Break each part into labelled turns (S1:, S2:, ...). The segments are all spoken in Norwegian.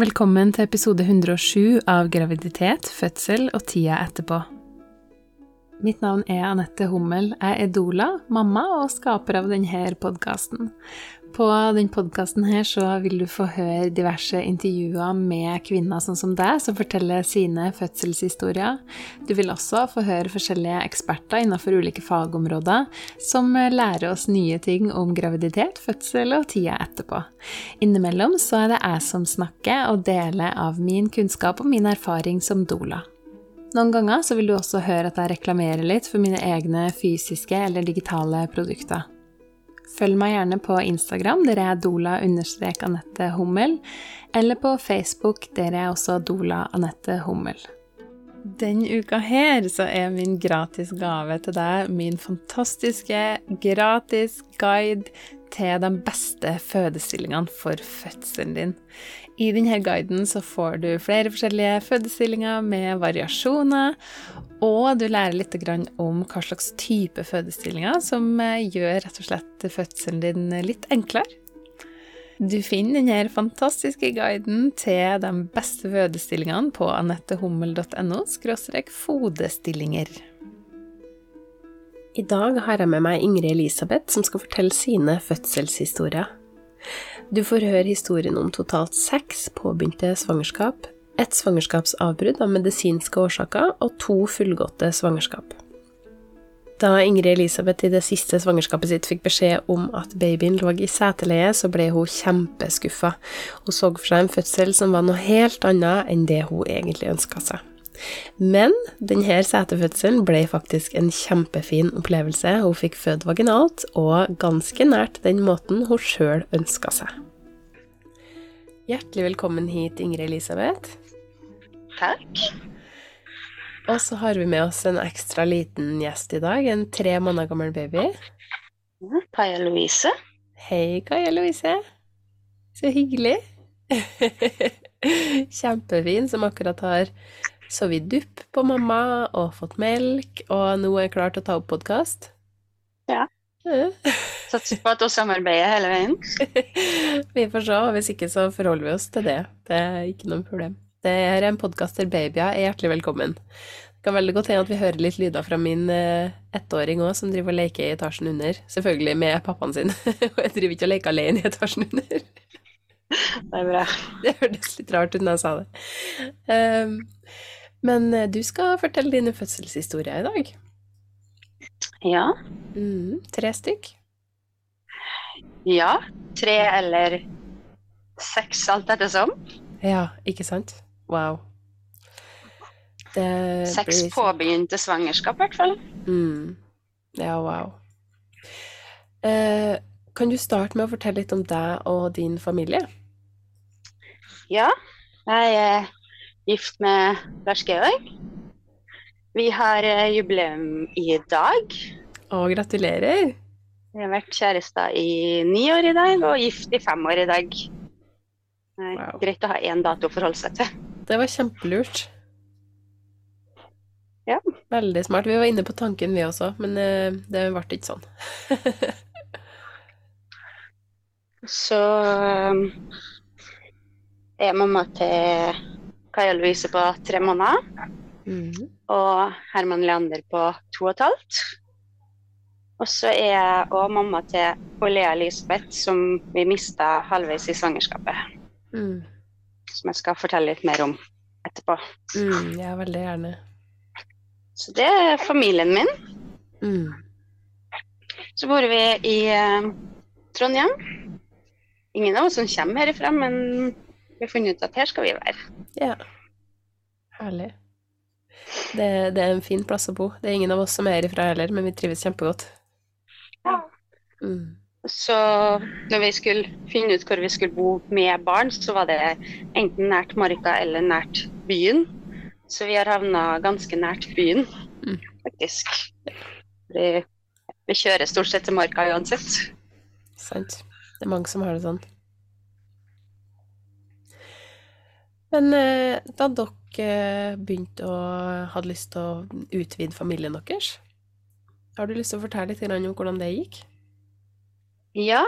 S1: Velkommen til episode 107 av Graviditet, fødsel og tida etterpå. Mitt navn er Anette Hummel. Jeg er doula, mamma og skaper av denne podkasten. På denne podkasten vil du få høre diverse intervjuer med kvinner sånn som deg, som forteller sine fødselshistorier. Du vil også få høre forskjellige eksperter innenfor ulike fagområder som lærer oss nye ting om graviditet, fødsel og tida etterpå. Innimellom så er det jeg som snakker og deler av min kunnskap og min erfaring som doula. Noen ganger så vil du også høre at jeg reklamerer litt for mine egne fysiske eller digitale produkter. Følg meg gjerne på Instagram, der er dola-anette Hummel, eller på Facebook, der er også Dola Anette Hummel. Denne uka her så er min gratis gave til deg min fantastiske gratis guide til de beste fødestillingene for fødselen din. I denne guiden så får du flere forskjellige fødestillinger med variasjoner, og du lærer litt om hva slags type fødestillinger som eh, gjør rett og slett fødselen din litt enklere. Du finner denne fantastiske guiden til de beste fødestillingene på anettehummel.no fodestillinger. I dag har jeg med meg Ingrid Elisabeth, som skal fortelle sine fødselshistorier. Du får høre historien om totalt seks påbegynte svangerskap, ett svangerskapsavbrudd av medisinske årsaker og to fullgåtte svangerskap. Da Ingrid Elisabeth i det siste svangerskapet sitt fikk beskjed om at babyen lå i seteleie, så ble hun kjempeskuffa. Hun så for seg en fødsel som var noe helt annet enn det hun egentlig ønska seg. Men denne setefødselen ble faktisk en kjempefin opplevelse. Hun fikk født vaginalt, og ganske nært den måten hun sjøl ønska seg. Hjertelig velkommen hit, Ingrid Elisabeth.
S2: Takk.
S1: Og så har vi med oss en ekstra liten gjest i dag, en tre måneder gammel baby.
S2: Kaja Louise.
S1: Hei, Kaja Louise. Så hyggelig. Kjempefin, som akkurat har sovet dupp på mamma og fått melk, og nå er jeg klar til å ta opp podkast.
S2: Ja. Satser på at hun samarbeider hele veien.
S1: vi får se, hvis ikke så forholder vi oss til det. Det er ikke noe problem. Det er en podkast der babyer er hjertelig velkommen. Det kan veldig godt hende at vi hører litt lyder fra min uh, ettåring òg, som driver og leker i etasjen under. Selvfølgelig med pappaen sin. og jeg driver ikke og leker alene i etasjen under.
S2: det er bra.
S1: Det hørtes litt rart ut når jeg sa det. Um, men eh, du skal fortelle dine fødselshistorier i dag.
S2: Ja.
S1: Mm, tre stykk?
S2: Ja. Tre eller seks, alt ettersom.
S1: Ja, ikke sant? Wow.
S2: Det seks blir... påbegynte svangerskap, i hvert fall.
S1: Mm. Ja, wow. Eh, kan du starte med å fortelle litt om deg og din familie?
S2: Ja. Jeg er gift med Lars Georg. Vi har eh, jubileum i dag.
S1: Å, gratulerer.
S2: Vi har vært kjærester i ni år i dag, og gift i fem år i dag. Det Wow. Greit å ha én dato å forholde seg til.
S1: Det var kjempelurt.
S2: Ja.
S1: Veldig smart. Vi var inne på tanken, vi også, men uh, det ble ikke sånn.
S2: Så um, er mamma til Kaja Louise på tre måneder. Mm. Og Herman Leander på to og et halvt. Og så er jeg òg mamma til Olea Elisabeth, som vi mista halvveis i svangerskapet. Mm. Som jeg skal fortelle litt mer om etterpå.
S1: Mm, ja, veldig gjerne.
S2: Så det er familien min. Mm. Så bor vi i uh, Trondheim. Ingen av oss som kommer herifra, men vi har funnet ut at her skal vi være.
S1: Ja. Herlig. Det, det, er en fin plass å bo. Det er ingen av oss som er herifra heller, men vi trives kjempegodt.
S2: Ja. Mm. Så når vi skulle finne ut hvor vi skulle bo med barn, så var det enten nært Marka eller nært byen. Så vi har havna ganske nært byen, mm. faktisk. Vi, vi kjører stort sett til Marka uansett.
S1: Sant. Det er mange som har det sånn. Men eh, da dere begynte å hadde lyst til å utvide familien deres, har du lyst til å fortelle litt om hvordan det gikk?
S2: Ja,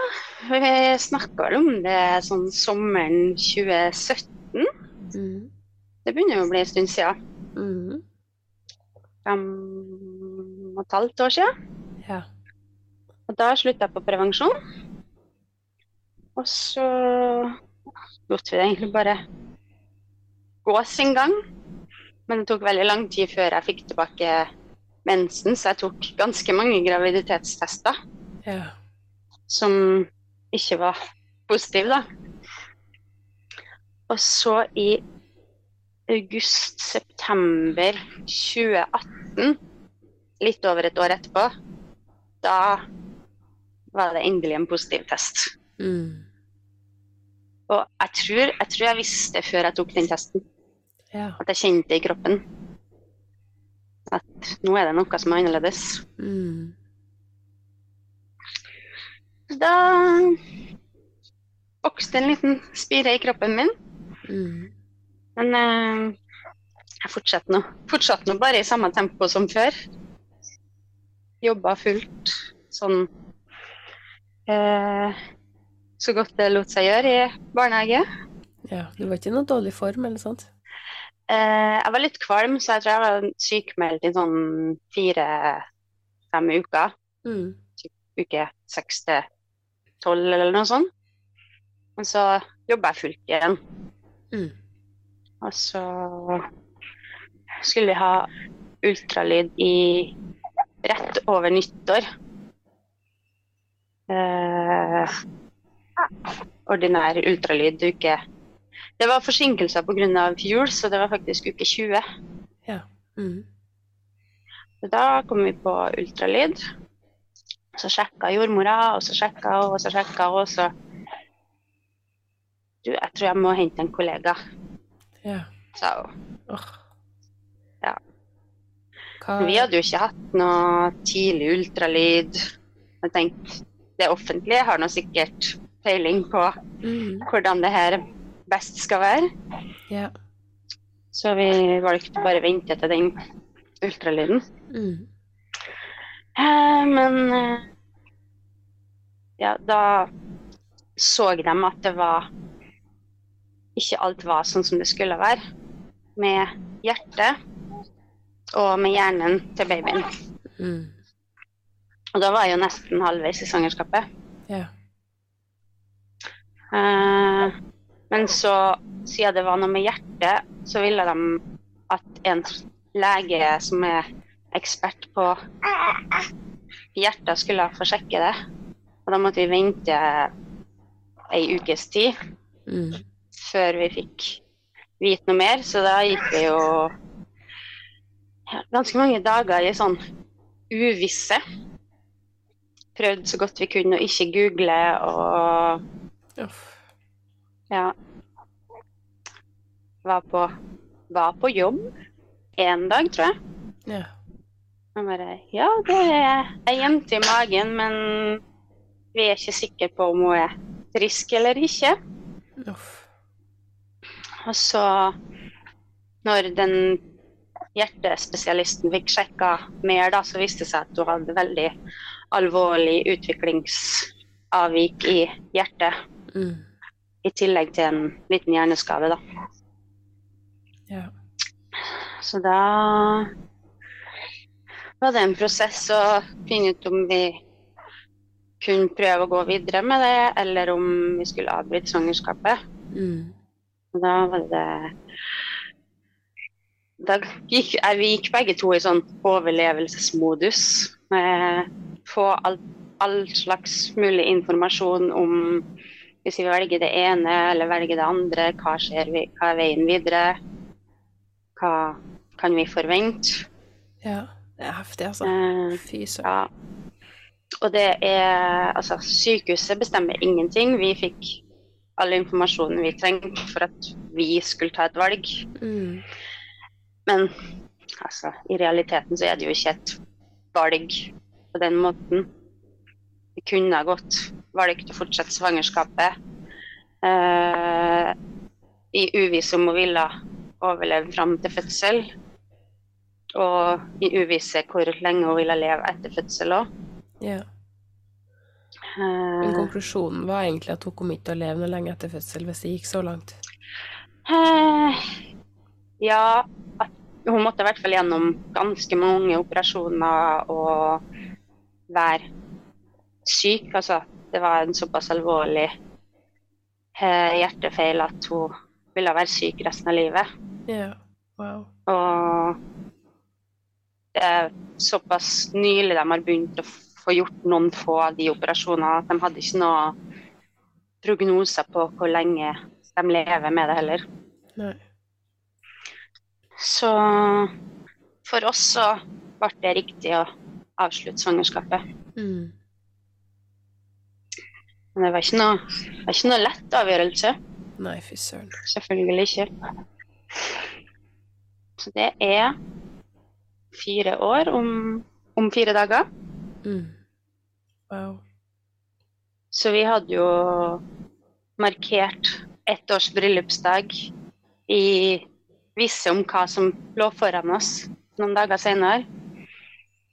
S2: vi snakka vel om det sånn sommeren 2017. Mm. Det begynner jo å bli en stund siden.
S1: Mm.
S2: Fem og et halvt år siden.
S1: Ja.
S2: Og da slutta jeg på prevensjon. Og så lot vi det egentlig bare gå en gang. Men det tok veldig lang tid før jeg fikk tilbake mensen, så jeg tok ganske mange graviditetstester
S1: ja.
S2: som ikke var positive, da. Og så i august-september 2018, litt over et år etterpå, da var det endelig en positiv test.
S1: Mm.
S2: Og jeg tror, jeg tror, jeg visste før jeg tok den testen,
S1: ja.
S2: at jeg kjente i kroppen. At nå er det noe som er annerledes.
S1: Mm.
S2: Da vokste en liten spire i kroppen min.
S1: Mm.
S2: Men eh, jeg fortsatte nå, fortsatte nå bare i samme tempo som før. Jobba fullt sånn eh, så godt det lot seg gjøre i barnehage.
S1: Ja, Du var ikke i noe dårlig form eller sånt?
S2: Eh, jeg var litt kvalm, så jeg tror jeg var sykemeldt i sånn fire-fem uker.
S1: Mm.
S2: Uke seks til tolv eller noe sånt. Men så jobba jeg fullt igjen.
S1: Mm.
S2: Og så skulle vi ha ultralyd i rett over nyttår. Eh, ordinær ultralyd uke Det var forsinkelser pga. jul, så det var faktisk uke 20.
S1: Ja. Mm.
S2: Da kom vi på ultralyd. Så sjekka jordmora, og så sjekka hun, og så sjekka hun, og så Du, jeg tror jeg må hente en kollega,
S1: Ja.
S2: sa hun.
S1: Oh.
S2: Ja.
S1: Hva
S2: Vi hadde jo ikke hatt noe tidlig ultralyd. Jeg tenkte det offentlige har nå sikkert peiling på
S1: mm.
S2: hvordan det her best skal være.
S1: Ja.
S2: Så vi valgte bare å vente til den ultralyden.
S1: Mm.
S2: Eh, men eh, ja, da så de at det var Ikke alt var sånn som det skulle være. Med hjertet og med hjernen til babyen.
S1: Mm.
S2: Og da var jeg jo nesten halvveis i svangerskapet.
S1: Ja.
S2: Eh, men så, siden det var noe med hjertet, så ville de at en lege som er ekspert på hjertet, skulle få sjekke det. Og da måtte vi vente ei ukes tid
S1: Mm.
S2: før vi fikk vite noe mer. Så da gikk det jo ganske mange dager i sånn uvisse. Prøvde så godt vi kunne å ikke google og
S1: Uff.
S2: Ja. Var på, var på jobb én dag, tror jeg.
S1: Ja.
S2: Og bare Ja, det er ei jente i magen, men vi er ikke sikre på om hun er frisk eller ikke.
S1: Uff.
S2: Og så, når den hjertespesialisten fikk sjekka mer, da, så viste det seg at hun hadde veldig alvorlig utviklingsavvik i hjertet.
S1: Mm.
S2: I tillegg til en liten hjerneskade, da.
S1: Ja.
S2: Så da var det en prosess å finne ut om vi kunne prøve å gå videre med det, eller om vi skulle avbryte svangerskapet.
S1: Mm.
S2: Da var det Da gikk vi gikk begge to i sånn overlevelsesmodus. Med få all, all slags mulig informasjon om hvis vi velger det ene eller velger det andre, hva, vi, hva er veien videre? Hva kan vi forvente?
S1: ja. Det er heftig, altså.
S2: Eh,
S1: Fy søren.
S2: ja. Og det er Altså, sykehuset bestemmer ingenting. Vi fikk all informasjonen vi trengte for at vi skulle ta et valg.
S1: Mm.
S2: Men altså, i realiteten så er det jo ikke et valg på den måten. Det kunne ha godt til å fortsette svangerskapet eh, i uvisse om hun ville overleve fram til fødsel. Og i uvisse hvor lenge hun ville leve etter fødsel òg.
S1: Ja. Men konklusjonen var egentlig at hun kom ikke til å leve noe lenge etter fødsel hvis det gikk så langt.
S2: Eh, Ja, hun måtte i hvert fall gjennom ganske mange operasjoner og være syk. Altså, det var en såpass alvorlig eh, hjertefeil at hun ville være syk resten av livet.
S1: Yeah. Wow.
S2: Og det er såpass nylig de har begynt å få gjort noen få av de operasjonene at de hadde ikke noe prognoser på hvor lenge de lever med det heller.
S1: Nei.
S2: Så for oss så ble det riktig å avslutte svangerskapet.
S1: Mm.
S2: Men det var ikke noe, var ikke noe lett avgjørelse.
S1: Nei, fy søren.
S2: Selvfølgelig ikke. Så det er fire år om, om fire dager.
S1: Mm. Wow.
S2: Så vi hadde jo markert ett års bryllupsdag i visse om hva som lå foran oss noen dager senere.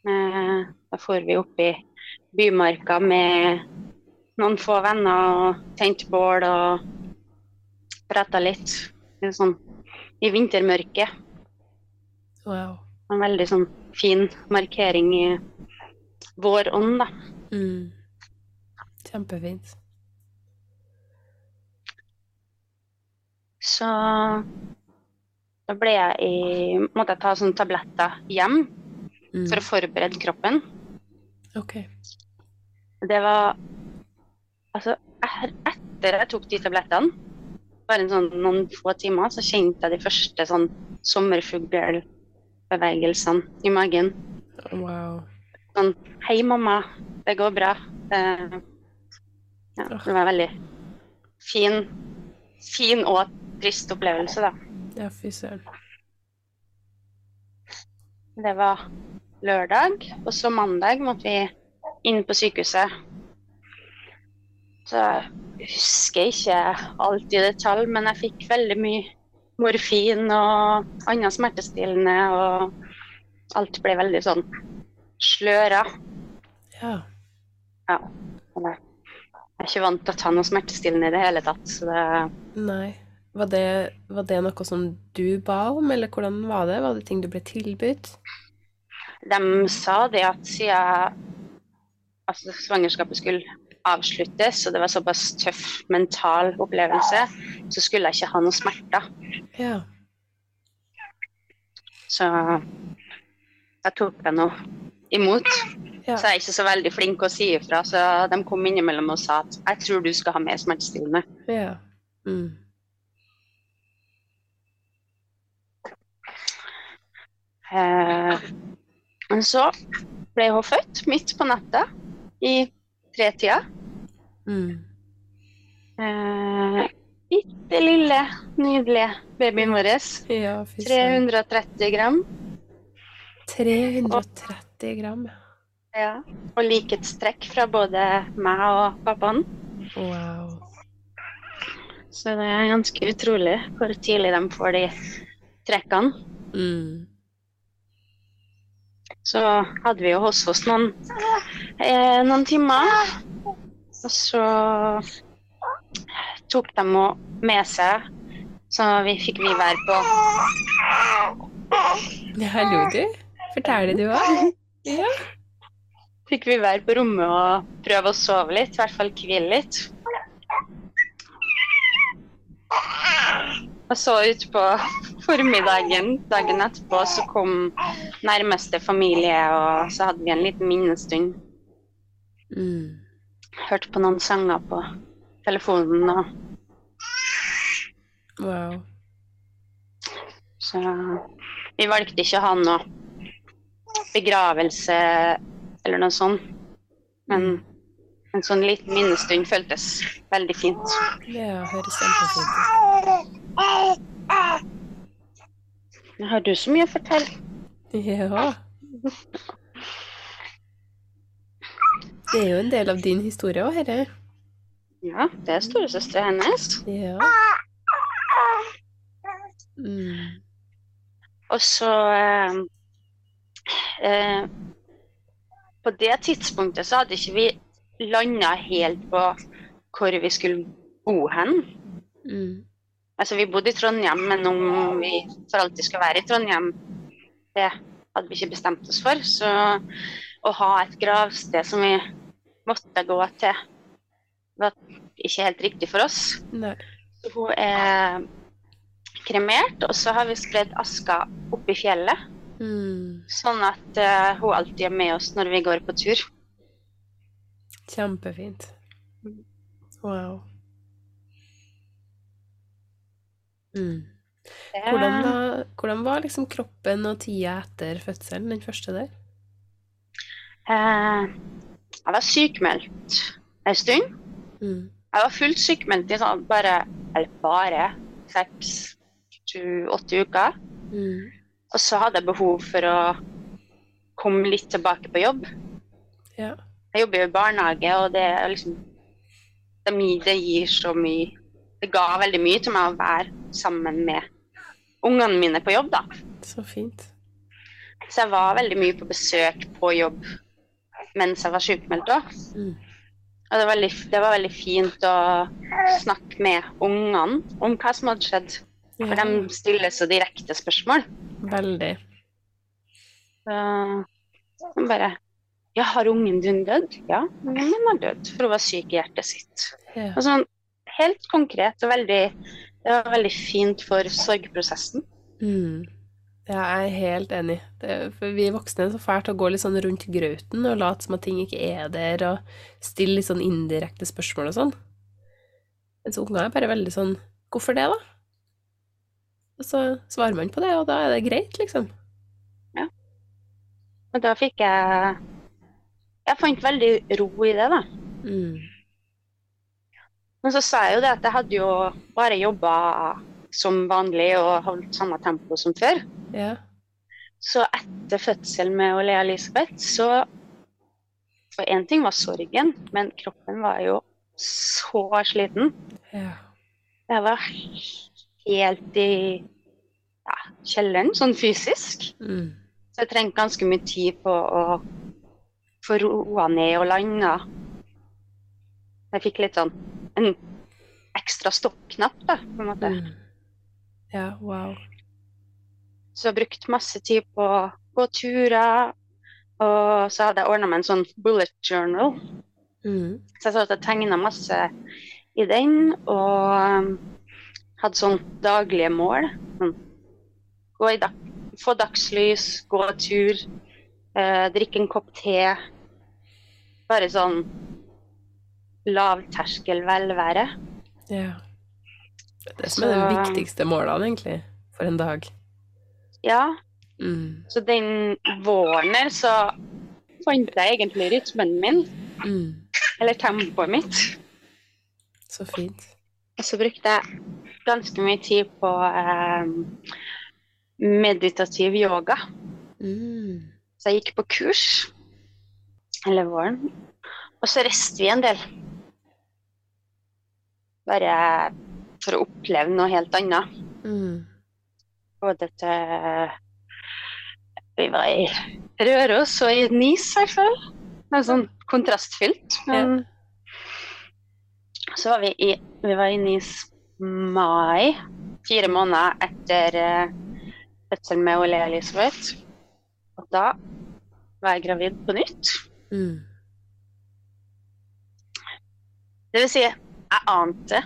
S2: Eh, da for vi opp i bymarka med noen få venner og tente bål og prata litt. Sånn, I vintermørket.
S1: Wow.
S2: En veldig sånn fin markering i vår ånd, da.
S1: Mm. Kjempefint.
S2: Så da ble jeg i Måtte jeg ta sånne tabletter hjem
S1: Mm.
S2: for å forberede kroppen.
S1: OK.
S2: Det var Altså, er- etter jeg tok de tablettene, bare sånn noen få timer, så kjente jeg de første sånn sommerfuglbevegelsene i magen.
S1: Wow.
S2: Sånn Hei, mamma. Det går bra. Det, ja, det var en veldig fin, fin og trist opplevelse, da.
S1: Ja, fy søren.
S2: Det var lørdag, og så mandag måtte vi inn på sykehuset. Jeg husker ikke alt i detalj, men jeg fikk veldig mye morfin og andre smertestillende, og alt ble veldig sånn sløra.
S1: Ja.
S2: Ja. Jeg er ikke vant til å ta noe smertestillende i det hele tatt, så det
S1: Nei. Var det, var det noe som du ba om, eller hvordan var det? Var det ting du ble tilbudt?
S2: De sa det at siden altså, svangerskapet skulle avsluttes, og det var såpass tøff mental opplevelse, så skulle jeg ikke ha noe smerter.
S1: Ja.
S2: Så jeg tok det nå imot.
S1: Ja.
S2: Så jeg er ikke så veldig flink å si ifra, så de kom innimellom og sa at jeg tror du skal ha mer smertestillende.
S1: ja. Mm.
S2: Eh, men så ble hun født midt på natta i tretida.
S1: Mm.
S2: Eh, Bitte lille, nydelige babyen vår.
S1: Ja,
S2: 330 gram.
S1: 330 gram.
S2: Ja. Og likhetstrekk fra både meg og pappaen.
S1: Wow.
S2: Så det er ganske utrolig hvor tidlig de får de trekkene.
S1: Mm.
S2: Så hadde vi jo hos oss noen, eh, noen timer. Og så tok de henne med seg, så vi fikk vi være på
S1: Ja, hallo, du. Forteller du òg? Ja.
S2: Fikk vi være på rommet og prøve å sove litt, i hvert fall hvile litt. Og så utpå formiddagen dagen etterpå så kom nærmeste familie, og så hadde vi en liten minnestund.
S1: Mm.
S2: Hørte på noen sanger på telefonen, og
S1: Wow.
S2: så vi valgte ikke å ha noe begravelse eller noe sånt. Men en sånn liten minnestund føltes veldig fint.
S1: Ja, høres kjempefint ut.
S2: Har du så mye å fortelle?
S1: Ja. Det er jo en del av din historie òg, herre.
S2: Ja, det er storesøstera hennes.
S1: Ja. Mm.
S2: Og så eh, eh, På det tidspunktet så hadde ikke vi landa helt på hvor vi skulle bo hen.
S1: Mm.
S2: Altså, vi bodde i Trondheim, men om vi for alltid skal være i Trondheim, det hadde vi ikke bestemt oss for. Så å ha et gravsted som vi måtte gå til, var ikke helt riktig for oss.
S1: Nei.
S2: Så hun er kremert, og så har vi spredd aska opp i fjellet.
S1: Mm.
S2: Sånn at uh, hun alltid er med oss når vi går på tur.
S1: Kjempefint. Wow. Mm. Hvordan, var, hvordan var liksom kroppen og tida etter fødselen, den første der?
S2: Eh, jeg var sykmeldt en stund.
S1: Mm.
S2: Jeg var fullt sykmeldt i sånn bare, eller bare seks til åtte uker.
S1: Mm.
S2: Og så hadde jeg behov for å komme litt tilbake på jobb.
S1: Ja.
S2: Jeg jobber jo i barnehage, og det er liksom det gir så mye Det ga veldig mye til meg å være sammen med ungene mine på jobb, da.
S1: Så fint.
S2: Så jeg var veldig mye på besøk på jobb mens jeg var sykemeldt òg.
S1: Mm.
S2: Og det var, veldig, det var, veldig, fint å snakke med ungene om hva som hadde skjedd. For de stiller så direkte spørsmål.
S1: Veldig.
S2: Så de bare Ja, har ungen din dødd? Ja, ungen har dødd, for hun var syk i hjertet sitt.
S1: Ja.
S2: Og sånn helt konkret og veldig Det var veldig fint for sorgprosessen.
S1: Mm. Ja, jeg er helt enig. Det, for vi voksne er så fælt å gå litt sånn rundt grauten og late som at ting ikke er der, og stille litt sånn indirekte spørsmål og sånn. Mens unger er bare veldig sånn Hvorfor det, da? Og så svarer man på det, og da er det greit, liksom.
S2: Og da fikk jeg Jeg fant veldig ro i det, da.
S1: Mm.
S2: Men så sa jeg jo det at jeg hadde jo bare jobba som vanlig og holdt samme tempo som før.
S1: Ja.
S2: Så etter fødselen med Olea Elisabeth, så For én ting var sorgen, men kroppen var jo så sliten.
S1: Ja.
S2: Jeg var helt i ja, kjelleren, sånn fysisk.
S1: Mm.
S2: Så jeg trengte ganske mye tid på å få roa ned og landa. Jeg fikk litt sånn en ekstra stoppknapp, da, på en måte.
S1: Mm. Ja, wow.
S2: Så jeg har brukt masse tid på å gå turer. Og så hadde jeg ordna meg en sånn bullet journal.
S1: Mm.
S2: Så jeg satt og tegna masse i den. Og um, hadde sånn daglige mål. Sånn, gå i dag, få dagslys, gå tur, eh, drikke en kopp te. Bare sånn lavterskel velvære.
S1: Ja. Det er det som er de viktigste målene, egentlig, for en dag.
S2: Ja,
S1: Mm.
S2: så den våren her så fant jeg egentlig rytmen min.
S1: Mm.
S2: Eller tempoet mitt.
S1: Så fint.
S2: Og så brukte jeg ganske mye tid på eh, meditativ yoga.
S1: Mm.
S2: Så jeg gikk på kurs hele våren. Og så reiste vi en del. Bare for å oppleve noe helt annet.
S1: Mm.
S2: Både til Vi var i Røros og i Nis, i hvert fall. Er sånn kontrastfylt. Men så var vi i, vi var i Nis mai, fire måneder etter uh, fødselen med Ole Elisabeth. Og da var jeg gravid på nytt.
S1: Mm.
S2: Det vil si, jeg ante,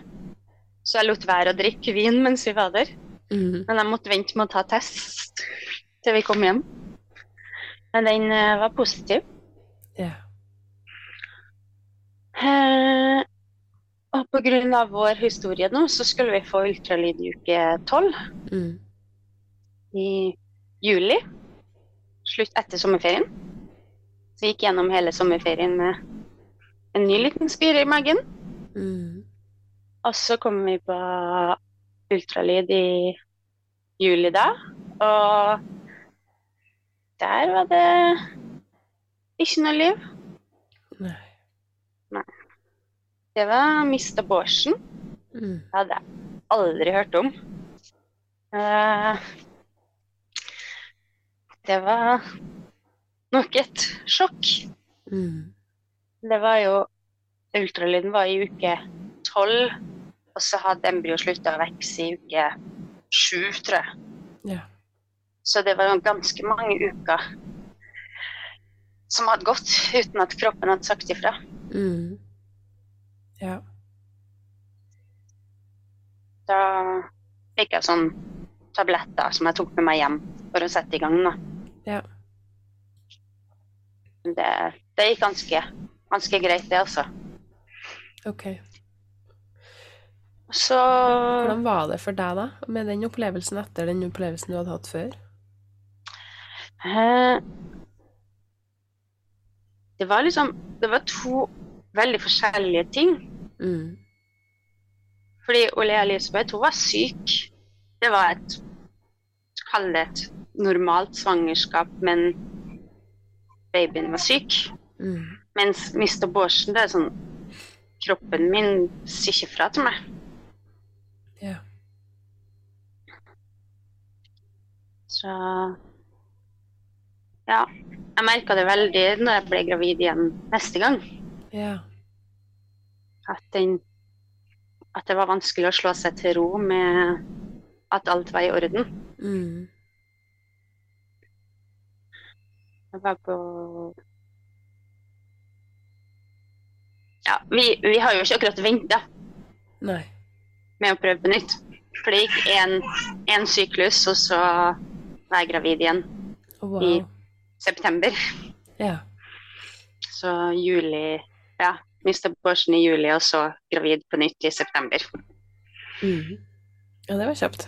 S2: så jeg lot være å drikke vin mens vi var der.
S1: Mm.
S2: Men jeg måtte vente med å ta test til vi kom hjem. Men den uh, var positiv.
S1: Ja.
S2: Uh, og pga. vår historie nå, så skulle vi få ultralyd i uke tolv
S1: Mm.
S2: i juli. Slutt etter sommerferien. Så vi gikk gjennom hele sommerferien med en ny liten spire i magen.
S1: Mm.
S2: Og så kom vi på ultralyd i juli da, og der var det ikke noe liv.
S1: Nei.
S2: Det var mist abortion.
S1: Mm.
S2: Det hadde jeg aldri hørt om. Uh, det var nok et sjokk.
S1: Mm.
S2: Det var jo Ultralyden var i uke tolv, Og så hadde embryo slutta å vokse i uke sju, tror jeg.
S1: Ja.
S2: Så det var ganske mange uker som hadde gått uten at kroppen hadde sagt ifra.
S1: Mm. Ja.
S2: Da fikk jeg sånn tabletter som jeg tok med meg hjem for å sette i gang. da.
S1: Ja.
S2: Det, det gikk ganske, ganske greit, det, altså.
S1: OK.
S2: Så
S1: Hvordan var det for deg, da? Med den opplevelsen etter den opplevelsen du hadde hatt før?
S2: eh, Det var liksom Det var to veldig forskjellige ting.
S1: Mm.
S2: Fordi Ole Elisabeth, hun var syk. Det var et Kall det et normalt svangerskap, men babyen var syk.
S1: Mm.
S2: Mens Mr. Borsen, det er sånn Kroppen min sier ikke fra til meg.
S1: Ja.
S2: Så Ja. Jeg merka det veldig når jeg ble gravid igjen neste gang.
S1: Ja.
S2: At, den, at det var vanskelig å slå seg til ro med at alt var i orden.
S1: Mm.
S2: Jeg var på Ja, vi, vi har jo ikke akkurat venta med å prøve på nytt. For det gikk én syklus, og så var jeg gravid igjen
S1: Wow.
S2: i september.
S1: Ja.
S2: Så juli Ja, mista Borsen i juli, og så gravid på nytt i september.
S1: Mm. Ja, det var kjapt.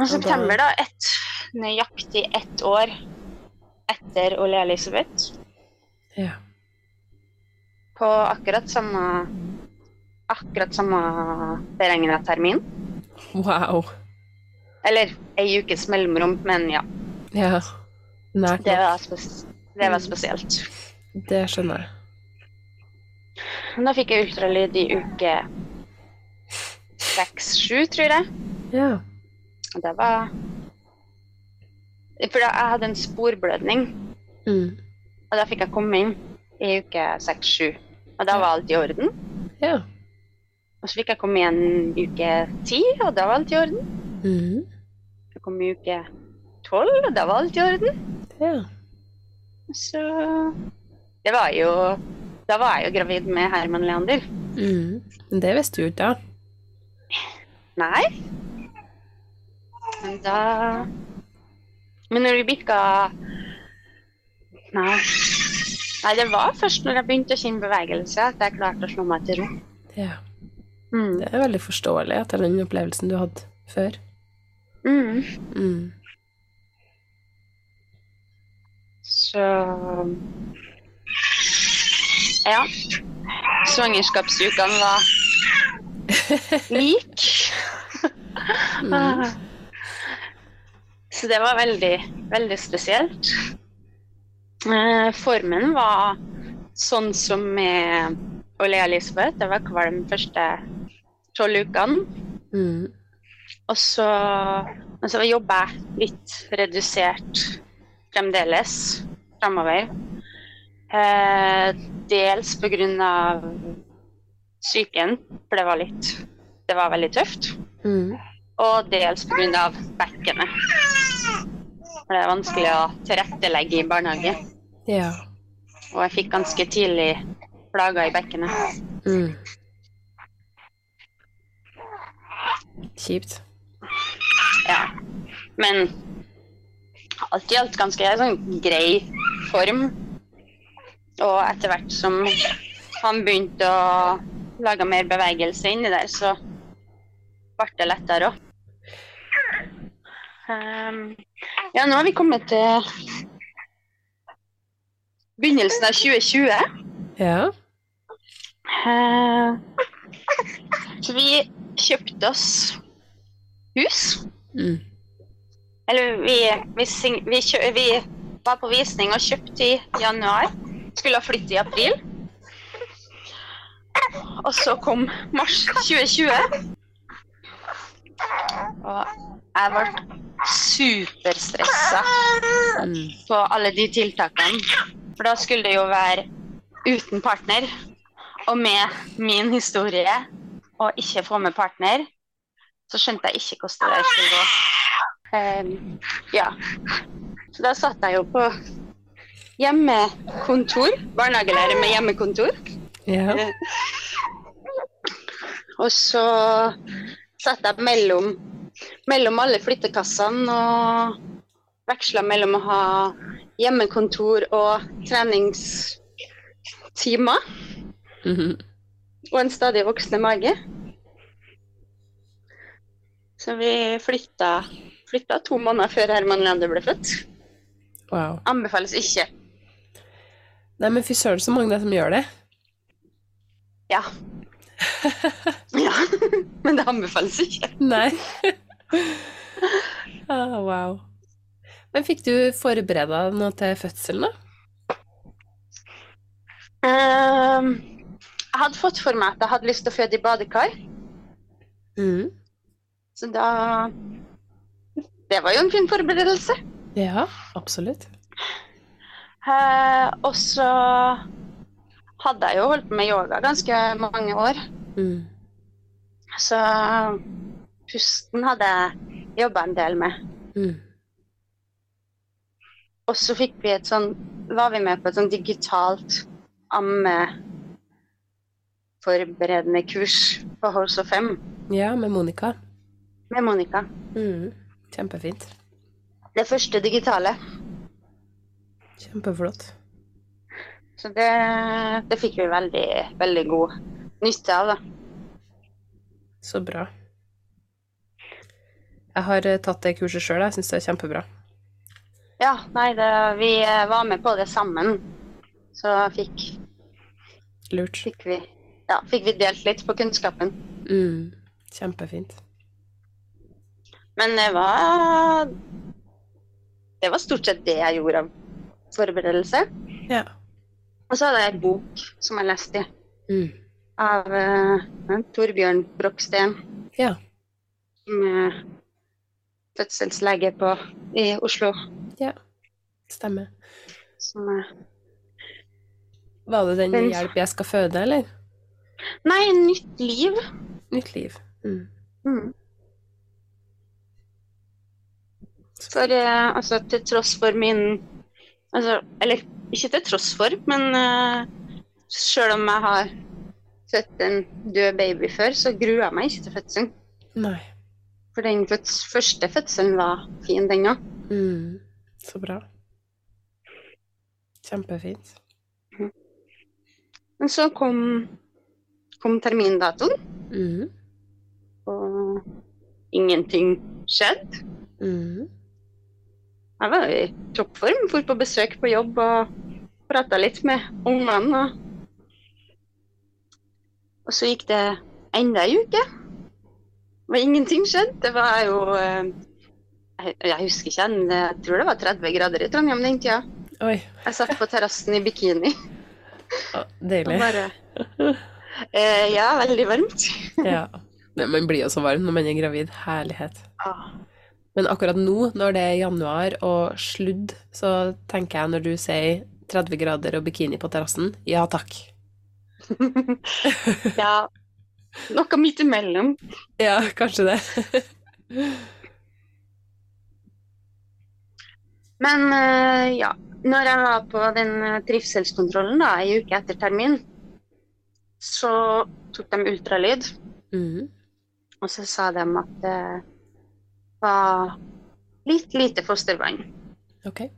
S2: Og september, da, Et, nøyaktig ett år etter Ole Elisabeth,
S1: Ja.
S2: På akkurat samme akkurat samme beregna termin.
S1: Wow.
S2: Eller ei ukes mellomrom, men ja.
S1: Ja. Nært
S2: Det var, spes det var spesielt.
S1: Det skjønner jeg.
S2: Da fikk jeg ultralyd i uke seks-sju, tror jeg.
S1: Ja.
S2: Og det var For jeg hadde en sporblødning,
S1: Mm.
S2: og da fikk jeg komme inn i uke seks-sju. Og da var alt i orden.
S1: Ja.
S2: Og så fikk jeg komme igjen i uke ti, og da var alt i orden.
S1: Mm.
S2: Jeg kom i uke tolv, og da var alt i orden.
S1: Ja.
S2: Så det var jo Da var jeg jo gravid med Herman Leander.
S1: Mm. Men det visste du ikke da.
S2: Nei. Men da Men når vi bikka Nei. Nei, det var først når jeg begynte å kjenne bevegelse at jeg klarte å slå meg til ro.
S1: Ja.
S2: Mm.
S1: Det er veldig forståelig etter den opplevelsen du hadde før.
S2: Mm.
S1: Mm.
S2: Så Ja. Svangerskapsukene var lik.
S1: Mm.
S2: Så det var veldig, veldig spesielt. Eh, formen var sånn som med Ole Elisabeth. Jeg var kvalm første tolv ukene.
S1: Mm.
S2: Og så, men så jobber jeg litt redusert fremdeles framover. Eh, dels pga. psyken, for det var litt Det var veldig tøft.
S1: Mm.
S2: Og dels pga. bekkenet. For det er vanskelig å tilrettelegge i barnehage.
S1: Ja.
S2: Og jeg fikk ganske tidlig plager i bekkenet.
S1: Mm. Kjipt.
S2: Ja. Men alt i alt ganske sånn grei form. Og etter hvert som han begynte å lage mer bevegelse inni der, så ble det lettere òg. ja, nå har vi kommet til begynnelsen av 2020.
S1: Ja.
S2: Eh, så vi kjøpte oss hus.
S1: Mm.
S2: Eller vi, vi, vi, vi var på visning og kjøpte i januar. Skulle ha flyttet i april. Og så kom mars 2020. Og jeg ble superstressa
S1: Mm.
S2: på alle de tiltakene. For da skulle det jo være uten partner og med min historie og ikke få med partner, så skjønte jeg ikke hvordan det skulle gå. Um, ja. Så da satt jeg jo på hjemmekontor. Barnehagelærer med hjemmekontor.
S1: Ja.
S2: og så satt jeg mellom, mellom alle flyttekassene og veksla mellom å ha hjemmekontor og treningstimer.
S1: Mm -hmm.
S2: Og en stadig voksende mage. Så vi flytta, flytta to måneder før Herman Leander ble født.
S1: Wow.
S2: Anbefales ikke.
S1: Nei, men fy søren, så mange det er som gjør det.
S2: Ja. ja. Men det anbefales ikke.
S1: Nei. oh, wow. Men fikk du forbereda noe til fødselen, da?
S2: Um, jeg hadde fått for meg at jeg hadde lyst til å føde i badekar.
S1: Mm.
S2: Så da Det var jo en fin forberedelse.
S1: Ja, absolutt.
S2: Uh, og så hadde jeg jo holdt på med yoga ganske mange år.
S1: Mm.
S2: Så pusten hadde jeg jobba en del med.
S1: Mm.
S2: Og så fikk vi et sånn var vi med på et sånn digitalt ammeforberedende kurs på Horse of Fem.
S1: Ja, med Monica.
S2: Med Monica.
S1: Mm. Kjempefint.
S2: Det første digitale.
S1: Kjempeflott.
S2: Så det, det fikk vi veldig, veldig god nytte av, da.
S1: Så bra. Jeg har eh, tatt det kurset sjøl, jeg syns det er kjempebra.
S2: Ja, nei, det, vi eh, var med på det sammen. Så fikk,
S1: Lurt.
S2: fikk, vi, ja, fikk vi delt litt på kunnskapen.
S1: Mm. Kjempefint.
S2: Men det var Det var stort sett det jeg gjorde av forberedelse.
S1: Ja.
S2: Og så hadde jeg en bok som jeg leste
S1: Mm.
S2: av uh, Torbjørn Broksten.
S1: Ja.
S2: Med fødselslege på, i Oslo.
S1: Ja. Stemmer.
S2: Som, eh,
S1: Var det den
S2: Den-
S1: 'Hjelp, jeg skal føde', eller?
S2: nei, Nytt liv.
S1: Nytt liv. Mm.
S2: Mm. For eh, altså, til tross for min altså, Eller ikke til tross for, men uh, sjøl om jeg har født en død baby før, så gruer jeg meg ikke til fødselen.
S1: Nei.
S2: For den føds første fødselen var fin, den òg.
S1: Mm. Så bra. Kjempefint.
S2: Men så kom, kom termindatoen,
S1: Mm.
S2: og ingenting skjedde.
S1: Mm.
S2: Jeg var i toppform, for på besøk på jobb og prata litt med ungene. Og, og så gikk det enda ei uke, og ingenting skjedde. Det var jo eh, jeg, jeg husker ikke, men jeg tror det var 30 grader i Trondheim den tida.
S1: Oi,
S2: Jeg satt på terrassen i bikini
S1: ah, deilig.
S2: bare eh, Ja, veldig varmt.
S1: Ja. Men Man blir jo så varm når man er gravid. Herlighet.
S2: Ah.
S1: Men akkurat nå, når det er januar og sludd, så tenker jeg når du sier 30 grader og bikini på terrassen, ja takk.
S2: ja. Noe midt imellom.
S1: Ja, kanskje det.
S2: Men eh, ja, når jeg var på den eh, trivselskontrollen da, ei uke etter termin, så tok de ultralyd,
S1: Mm.
S2: og så sa de at det var litt lite fostervann.
S1: Okay.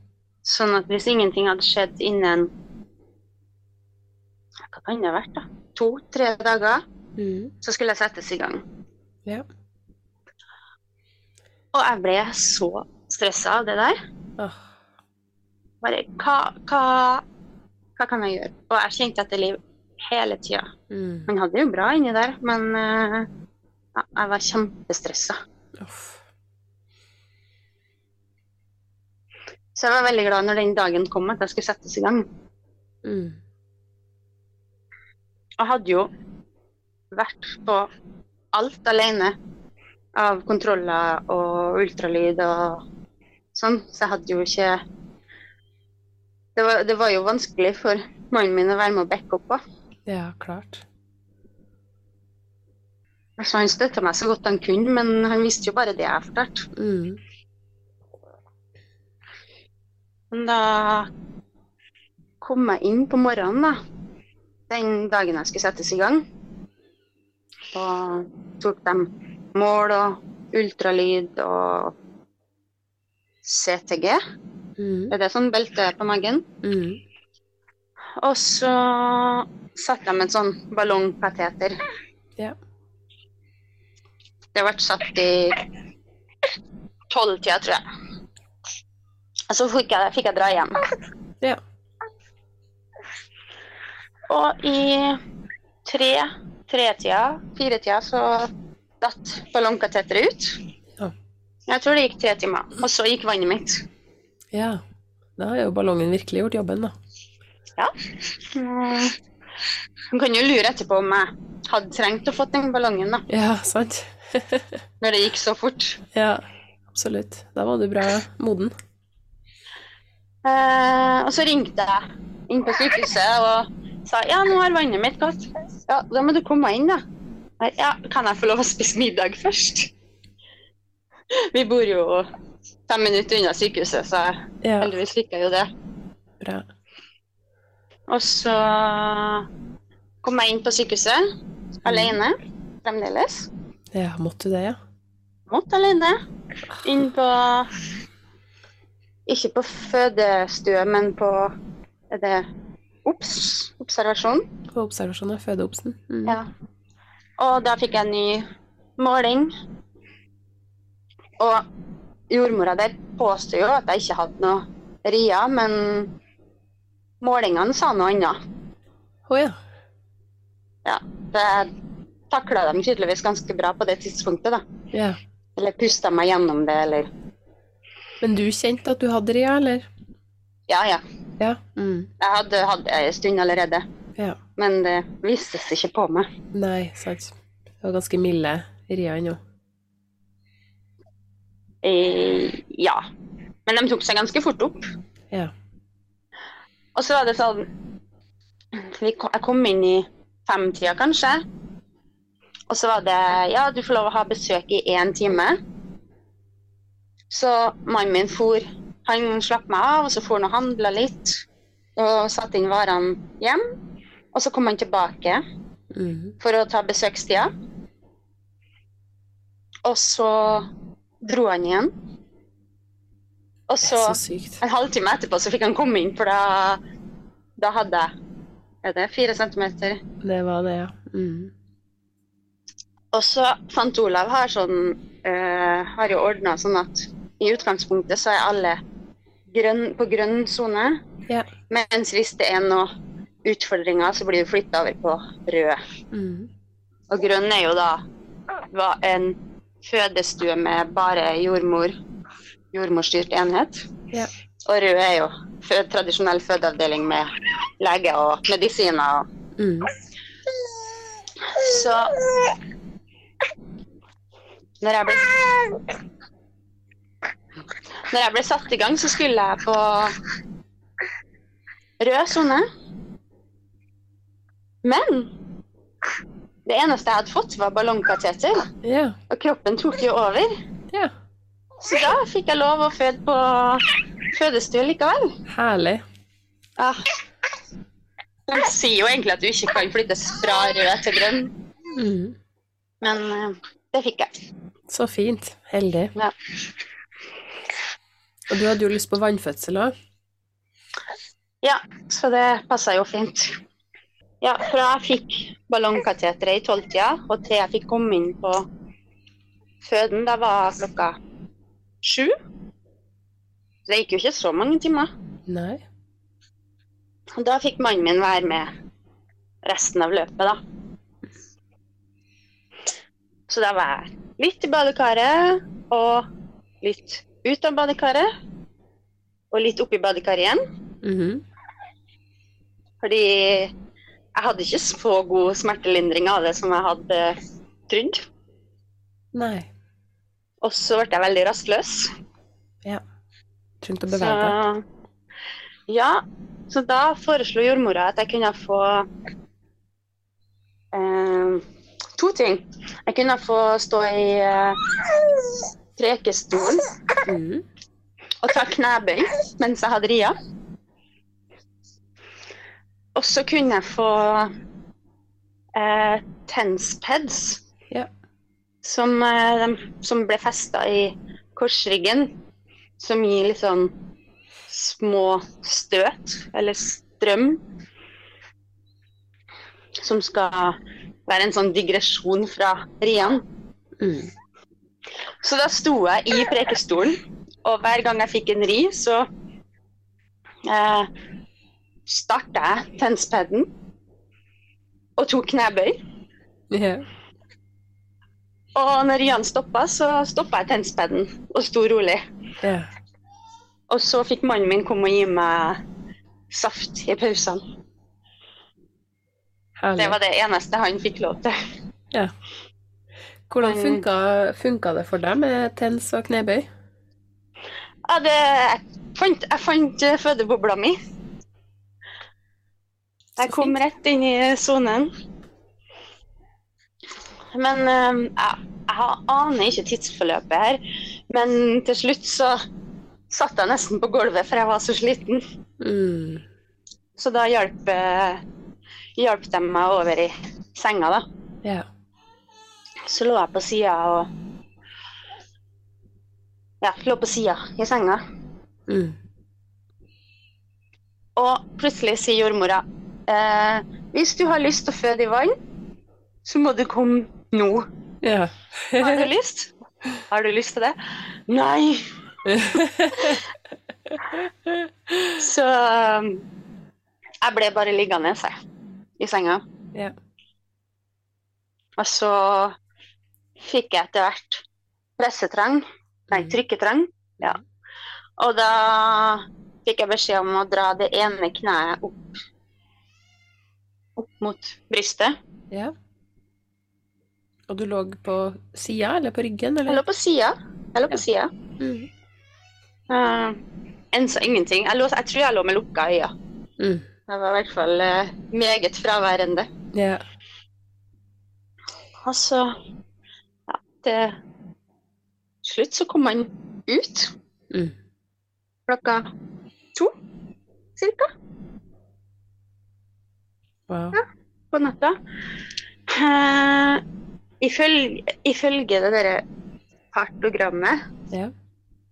S2: Sånn at hvis ingenting hadde skjedd innen Hva kan det ha vært, da? To-tre dager,
S1: Mm.
S2: så skulle jeg settes i gang.
S1: Ja.
S2: Og jeg ble så stressa av det der.
S1: Oh.
S2: Bare hva, hva, hva kan jeg gjøre? Og jeg kjente etter liv hele tida.
S1: Mm.
S2: Han hadde det jo bra inni der, men uh, jeg var kjempestressa.
S1: Oh.
S2: Så jeg var veldig glad når den dagen kom at jeg skulle settes i gang.
S1: Mm.
S2: Jeg hadde jo vært på alt alene av kontroller og ultralyd og sånn, så jeg hadde jo ikke det var, det var jo vanskelig for mannen min å være med og backe opp på.
S1: Ja, klart.
S2: Altså, han støtta meg så godt han kunne, men han visste jo bare det jeg fortalte.
S1: Mm.
S2: Men da kom jeg inn på morgenen, da. Den dagen jeg skulle settes i gang. Og tok dem mål og ultralyd og CTG.
S1: Mm.
S2: Er det sånn belte på magen?
S1: Mm.
S2: Og så satte de en sånn ballongkateter.
S1: Ja.
S2: Det ble satt i tolvtida, tror jeg. Og så fikk jeg, fikk jeg dra hjem.
S1: Ja.
S2: Og i tre, tretida, firetida, så datt ballongkateteret ut.
S1: Ja.
S2: Jeg tror det gikk tre timer. Og så gikk vannet mitt.
S1: ja. Da har jo ballongen virkelig gjort jobben, da.
S2: Ja. Man kan jo lure etterpå om jeg hadde trengt å få den ballongen, da.
S1: Ja, sant?
S2: Når det gikk så fort.
S1: Ja, absolutt. Da var du bra moden.
S2: Eh, og så ringte jeg inn på sykehuset og sa ja, nå har vannet mitt gått. Ja, da må du komme inn, da. Ja, kan jeg få lov å spise middag først? Vi bor jo fem minutter unna sykehuset, så
S1: Ja,
S2: heldigvis fikk jeg jo det.
S1: bra.
S2: Og så kom jeg inn på sykehuset alene fremdeles.
S1: Ja, måtte du det, ja?
S2: Måtte alene. Inn på Ikke på fødestue, men på Er det OBS? Observasjon.
S1: På observasjon av fødeobsen. Mm.
S2: Ja. Og da fikk jeg en ny måling. Og jordmora der påstod jo at jeg ikke hadde noe rier, men målingene sa noe annet.
S1: Å ja.
S2: Ja, det takla de tydeligvis ganske bra på det tidspunktet, da.
S1: ja.
S2: Eller pusta meg gjennom det, eller
S1: Men du kjente at du hadde ria, eller?
S2: Ja, ja.
S1: Ja. Mm.
S2: Jeg hadde hatt det en stund allerede,
S1: Ja.
S2: men det vistes ikke på meg.
S1: Nei, sant. Det var ganske milde ria ennå.
S2: Eh, ja. Men de tok seg ganske fort opp.
S1: Ja.
S2: Og så var det sånn Jeg kom inn i femtida, kanskje. Og så var det Ja, du får lov å ha besøk i én time. Så mannen min for Han slapp meg av, og så for han og handla litt. Og satte inn varene hjem. Og så kom han tilbake
S1: Mm.
S2: for å ta besøkstida. Og så dro han igjen. Og så
S1: så
S2: en halvtime etterpå så fikk han komme inn, for da, da hadde jeg er det fire centimeter.
S1: Det var det, ja. Mm.
S2: Og så fant Olav har sånn eh, har jo ordna sånn at i utgangspunktet så er alle grønn, på grønn sone.
S1: Ja.
S2: Mens hvis det er noen utfordringer, så blir du flytta over på rød.
S1: Mm.
S2: Og grønn er jo da var en fødestue med bare jordmor, jordmorstyrt enhet.
S1: Ja.
S2: Og rød er jo fød, tradisjonell fødeavdeling med lege og medisiner. Og.
S1: Mm.
S2: Så når jeg ble Når jeg ble satt i gang, så skulle jeg på rød sone. Men det eneste jeg hadde fått, var ballongkateter.
S1: Ja.
S2: Og kroppen tok jo over.
S1: ja.
S2: Så da fikk jeg lov å føde på fødestue likevel.
S1: Herlig.
S2: Ja. De sier jo egentlig at du ikke kan flyttes fra rød til grønn,
S1: Mm.
S2: men eh, det fikk jeg.
S1: Så fint. Heldig.
S2: Ja.
S1: Og du hadde jo lyst på vannfødsel òg.
S2: Ja, så det passa jo fint. Ja, fra jeg fikk ballongkateteret i tolvtida og til jeg fikk komme inn på føden, da var klokka sju. Det gikk jo ikke så mange timer.
S1: Nei.
S2: Da fikk mannen min være med resten av løpet, da. Så da var jeg litt i badekaret og litt ut av badekaret. Og litt oppi badekaret igjen.
S1: -hmm.
S2: Fordi jeg hadde ikke så god smertelindring av det som jeg hadde trodd.
S1: Nei.
S2: Og så ble jeg veldig rastløs. Ja.
S1: Trengte å bevege deg.
S2: Ja, så da foreslo jordmora at jeg kunne få eh, to ting. Jeg kunne få stå i eh, prekestolen mm. Og ta knebøy mens jeg hadde ria. Og så kunne jeg få eh, tenspeds
S1: ja.
S2: som, uh, som, ble festa i korsryggen. Som gir litt sånn små støt, eller strøm. Som skal være en sånn digresjon fra riene. Mm. Så da sto jeg i prekestolen, og hver gang jeg fikk en ri, så eh, starta jeg tennspaden og tok knebøy.
S1: Yeah.
S2: Og når Rian stoppa, så stoppa jeg tennspaden og sto rolig.
S1: Yeah.
S2: Og så fikk mannen min komme og gi meg saft i pausene. Herlig. Det var det eneste han fikk lov til.
S1: Ja. Hvordan funka, funka det for deg med tens og knebøy?
S2: Ja, det, jeg fant, jeg fant eh, fødebobla mi. Jeg kom rett inn i sonen. Men eh, jeg, jeg aner ikke tidsforløpet her. Men til slutt så satt jeg nesten på gulvet, for jeg var så sliten.
S1: Mm.
S2: Så da hjalp eh, hjalp de meg over i senga, da.
S1: Yeah.
S2: Så lå jeg på sida og Ja, lå på sida i senga.
S1: Mm.
S2: Og plutselig sier jordmora eh, hvis du har lyst til å føde i vann, så må du komme nå.
S1: Ja.
S2: har du lyst? Har du lyst til det? Nei. så um, jeg ble bare liggende, jeg i senga.
S1: Ja.
S2: Og så fikk jeg etter hvert pressetrang, nei, mm. trykketrang. Ja. Og da fikk jeg beskjed om å dra det ene kneet opp, opp mot brystet.
S1: Ja. Og du lå på sida eller på ryggen? Eller?
S2: Jeg lå på sida. Jeg lå på ja. sida.
S1: Mm.
S2: Uh, enn så ingenting. Jeg, lå, jeg, tror jeg lå med lukka øyne.
S1: Mm.
S2: Jeg var i hvert fall uh, meget fraværende.
S1: Ja.
S2: Og så Ja, til slutt så kom han ut.
S1: Mm.
S2: Klokka to, cirka.
S1: Wow.
S2: Ja, på natta. Uh, ifølge, ifølge det derre partogrammet
S1: ja.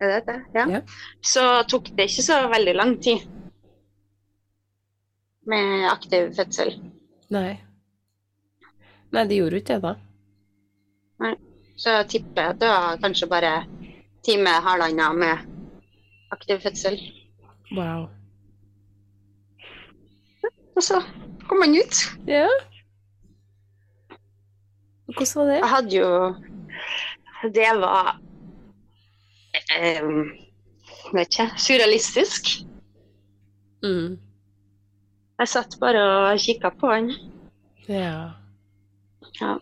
S2: Er det det? Ja.
S1: ja.
S2: Så tok det ikke så veldig lang tid med aktiv fødsel.
S1: Nei. Nei, det gjorde ikke det, da.
S2: Nei. Så jeg tipper det var kanskje bare time, halvannen med aktiv fødsel.
S1: Wow.
S2: Og så kom han ut.
S1: Ja. Hvordan var det?
S2: Jeg hadde jo Det var um, Vet ikke Surrealistisk.
S1: Mm.
S2: Jeg satt bare og kikka på han.
S1: Ja.
S2: ja.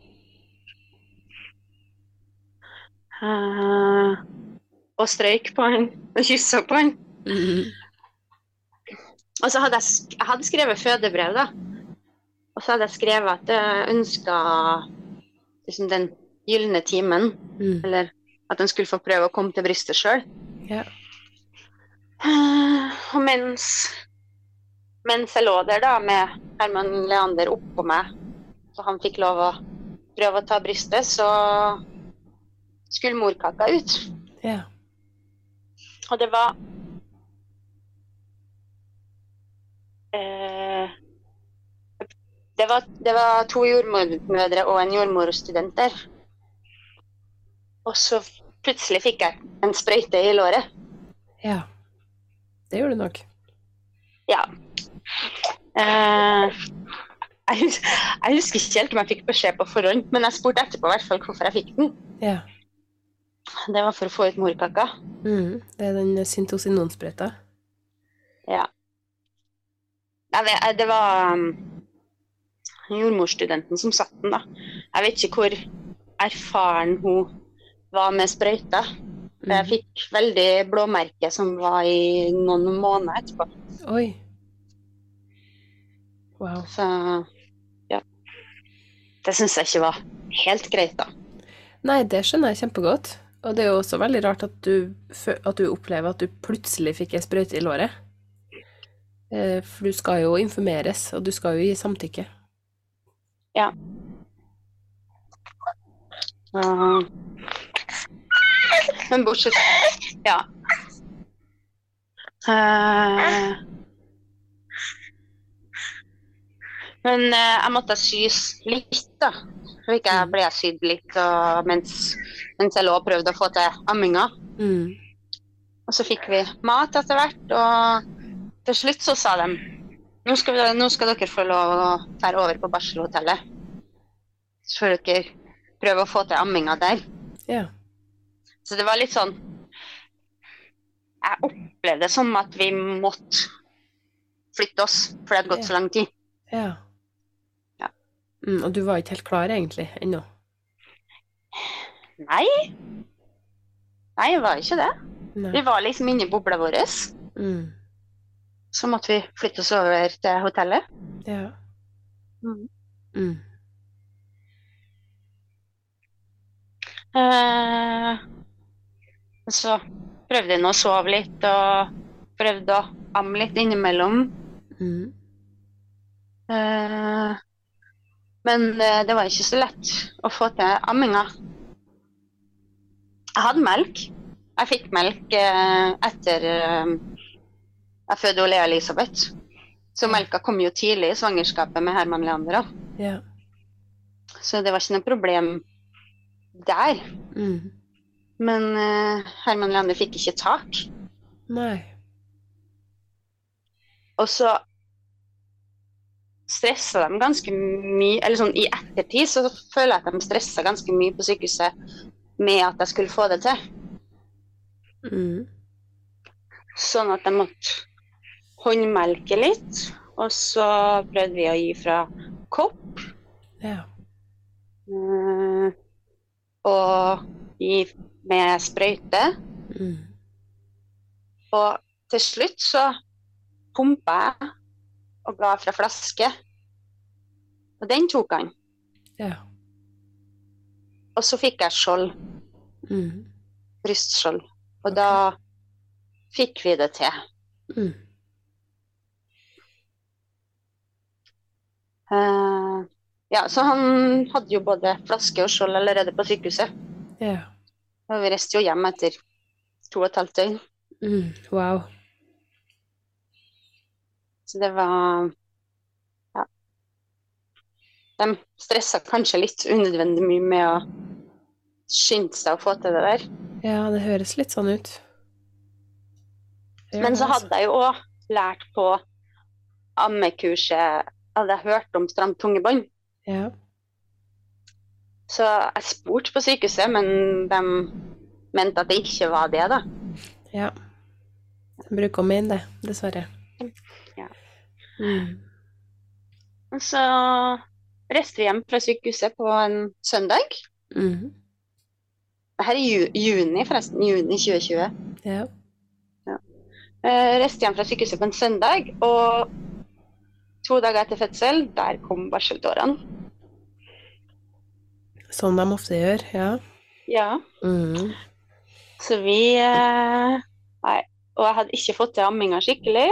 S2: Uh, og strøyk på han og kyssa på han.
S1: Mm.
S2: Og så hadde jeg, jeg hadde skrevet fødebrev, da. Og så hadde jeg skrevet at jeg ønska liksom, den gylne timen.
S1: Mm.
S2: Eller at han skulle få prøve å komme til brystet sjøl.
S1: Ja.
S2: Uh, og mens mens jeg lå der da med Herman Leander oppå meg, så han fikk lov å prøve å ta brystet, så skulle morkaka ut.
S1: Ja.
S2: Og det var eh, det, var, det var to jordmødre og en jordmorstudent der. Og så plutselig fikk jeg en sprøyte i låret.
S1: Ja. Det gjorde du nok.
S2: Ja. Eh, jeg, husker, jeg, husker ikke helt om jeg fikk beskjed på forhånd, men jeg spurte etterpå hvert fall hvorfor jeg fikk den.
S1: Ja.
S2: Det var for å få ut morkaka.
S1: Mm, det er den syntosinonsprøyta?
S2: Ja. Vet, det var um, jordmorstudenten som satt den, da. Jeg vet ikke hvor erfaren hun var med sprøyta. Mm. Jeg fikk veldig blåmerke som var i noen måneder etterpå.
S1: Oi. Wow.
S2: Så ja. Det syns jeg ikke var helt greit, da.
S1: Nei, det skjønner jeg kjempegodt. Og det er jo også veldig rart at du, at du opplever at du plutselig fikk ei sprøyte i låret. Eh, for du skal jo informeres, og du skal jo gi samtykke.
S2: Ja. Uh, men bortsett Ja. Uh, men uh, jeg måtte sys litt, da. Så ikke jeg ble sydd litt mens, mens, jeg lå og prøvde å få til amminga. Mm. Og så fikk vi mat etter hvert, og til slutt så sa de nå skal, vi, nå skal dere få lov å dra over på barselhotellet. Så får dere prøve å få til amminga der.
S1: Ja.
S2: Så det var litt sånn Jeg opplevde det som at vi måtte flytte oss, for det hadde gått ja. så lang tid.
S1: Ja.
S2: ja.
S1: Mm, og du var ikke helt klar egentlig ennå?
S2: Nei. Nei, det var ikke det. Nei. Vi var liksom inni bobla vår. Mm så måtte vi flytte oss over til hotellet.
S1: Ja.
S2: Mm.
S1: Mm.
S2: Eh, så prøvde jeg å sove litt og prøvde å amme litt innimellom.
S1: Mm.
S2: Eh, men eh, det var ikke så lett å få til amminga. Jeg hadde melk. Jeg fikk melk eh, etter eh, jeg fødte Lea Elisabeth. Så melka kom jo tidlig i svangerskapet med Herman Leander òg.
S1: Ja.
S2: Så det var ikke noe problem der.
S1: Mm.
S2: Men uh, Herman Leander fikk ikke tak.
S1: Nei.
S2: Og så stressa de ganske mye Eller sånn i ettertid så føler jeg at de stressa ganske mye på sykehuset med at jeg skulle få det til.
S1: Mm.
S2: Sånn at jeg måtte håndmelke litt. Og så prøvde vi å gi fra kopp.
S1: Ja.
S2: Uh, og gi med sprøyte.
S1: Mm.
S2: Og til slutt så pumpa jeg og ga fra flaske. Og den tok han.
S1: Ja.
S2: Og så fikk jeg skjold.
S1: Mm.
S2: Brystskjold. Og okay. da fikk vi det til.
S1: Mm.
S2: Uh, ja, så han hadde jo både flaske og skjold allerede på sykehuset.
S1: Yeah.
S2: Og vi reiste jo hjem etter to og et halvt døgn.
S1: Mm, wow.
S2: Så det var. De stressa kanskje litt unødvendig mye med å skynde seg å få til det der.
S1: Ja, det høres litt sånn ut.
S2: Men så hadde jeg jo òg lært på ammekurset hadde jeg hørt om stramt tungebånd.
S1: Ja.
S2: Så jeg spurte på sykehuset, men de mente at det ikke var det, da.
S1: Ja. De bruker å mene det, dessverre.
S2: Ja.
S1: Mm.
S2: Så reiste hjem fra sykehuset på en søndag.
S1: Mm.
S2: Dette er ju juni, forresten. Juni 2020.
S1: Ja.
S2: ja. Jeg reiste hjem fra sykehuset på en søndag, og To dager etter fødsel, der kom barseltårene.
S1: Som de ofte gjør, ja.
S2: Ja.
S1: Mm.
S2: Så vi eh, Nei. Og jeg hadde ikke fått til amminga skikkelig.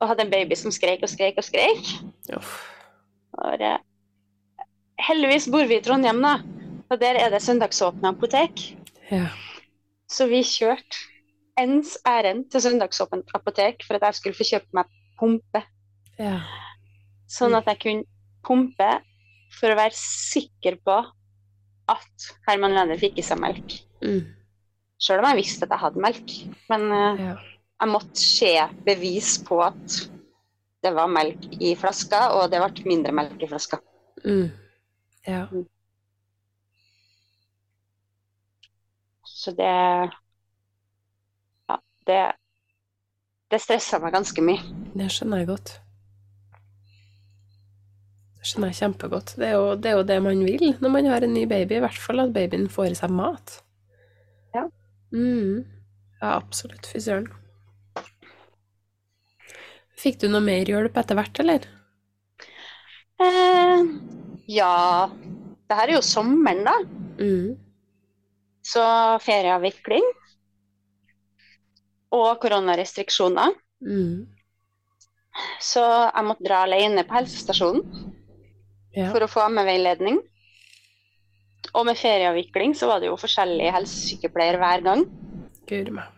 S2: Og hadde en baby som skrek og skrek og skrek. Og eh, heldigvis bor vi i Trondheim, da. Og der er det søndagsåpne apotek.
S1: Ja.
S2: Så vi kjørte ens ærend til søndagsåpent apotek for at jeg skulle få kjøpt meg pumpe.
S1: Ja.
S2: Sånn at jeg kunne pumpe for å være sikker på at Herman Leander fikk i seg melk.
S1: Mm.
S2: Sjøl om jeg visste at jeg hadde melk. Men uh,
S1: ja.
S2: Jeg måtte se bevis på at det var melk i flaska, og det ble mindre melk i flaska.
S1: Mm. Ja.
S2: Mm. Så det Ja, det det stressa meg ganske mye.
S1: Det skjønner jeg godt. Det skjønner jeg kjempegodt. Det er, jo, det er, jo, det man vil når man har en ny baby, i hvert fall at babyen får i seg mat.
S2: Ja.
S1: Mm. Ja, absolutt. Fy søren. Fikk du noe mer hjelp etter hvert, eller?
S2: Eh, Ja, det her er jo sommeren, da.
S1: Mm.
S2: Så ferieavvikling. Og koronarestriksjoner.
S1: Mm.
S2: Så jeg måtte dra alene på helsestasjonen
S1: Ja.
S2: for å få ammeveiledning. Og med ferieavvikling så var det jo forskjellige helsesykepleier hver gang.
S1: Gud meg.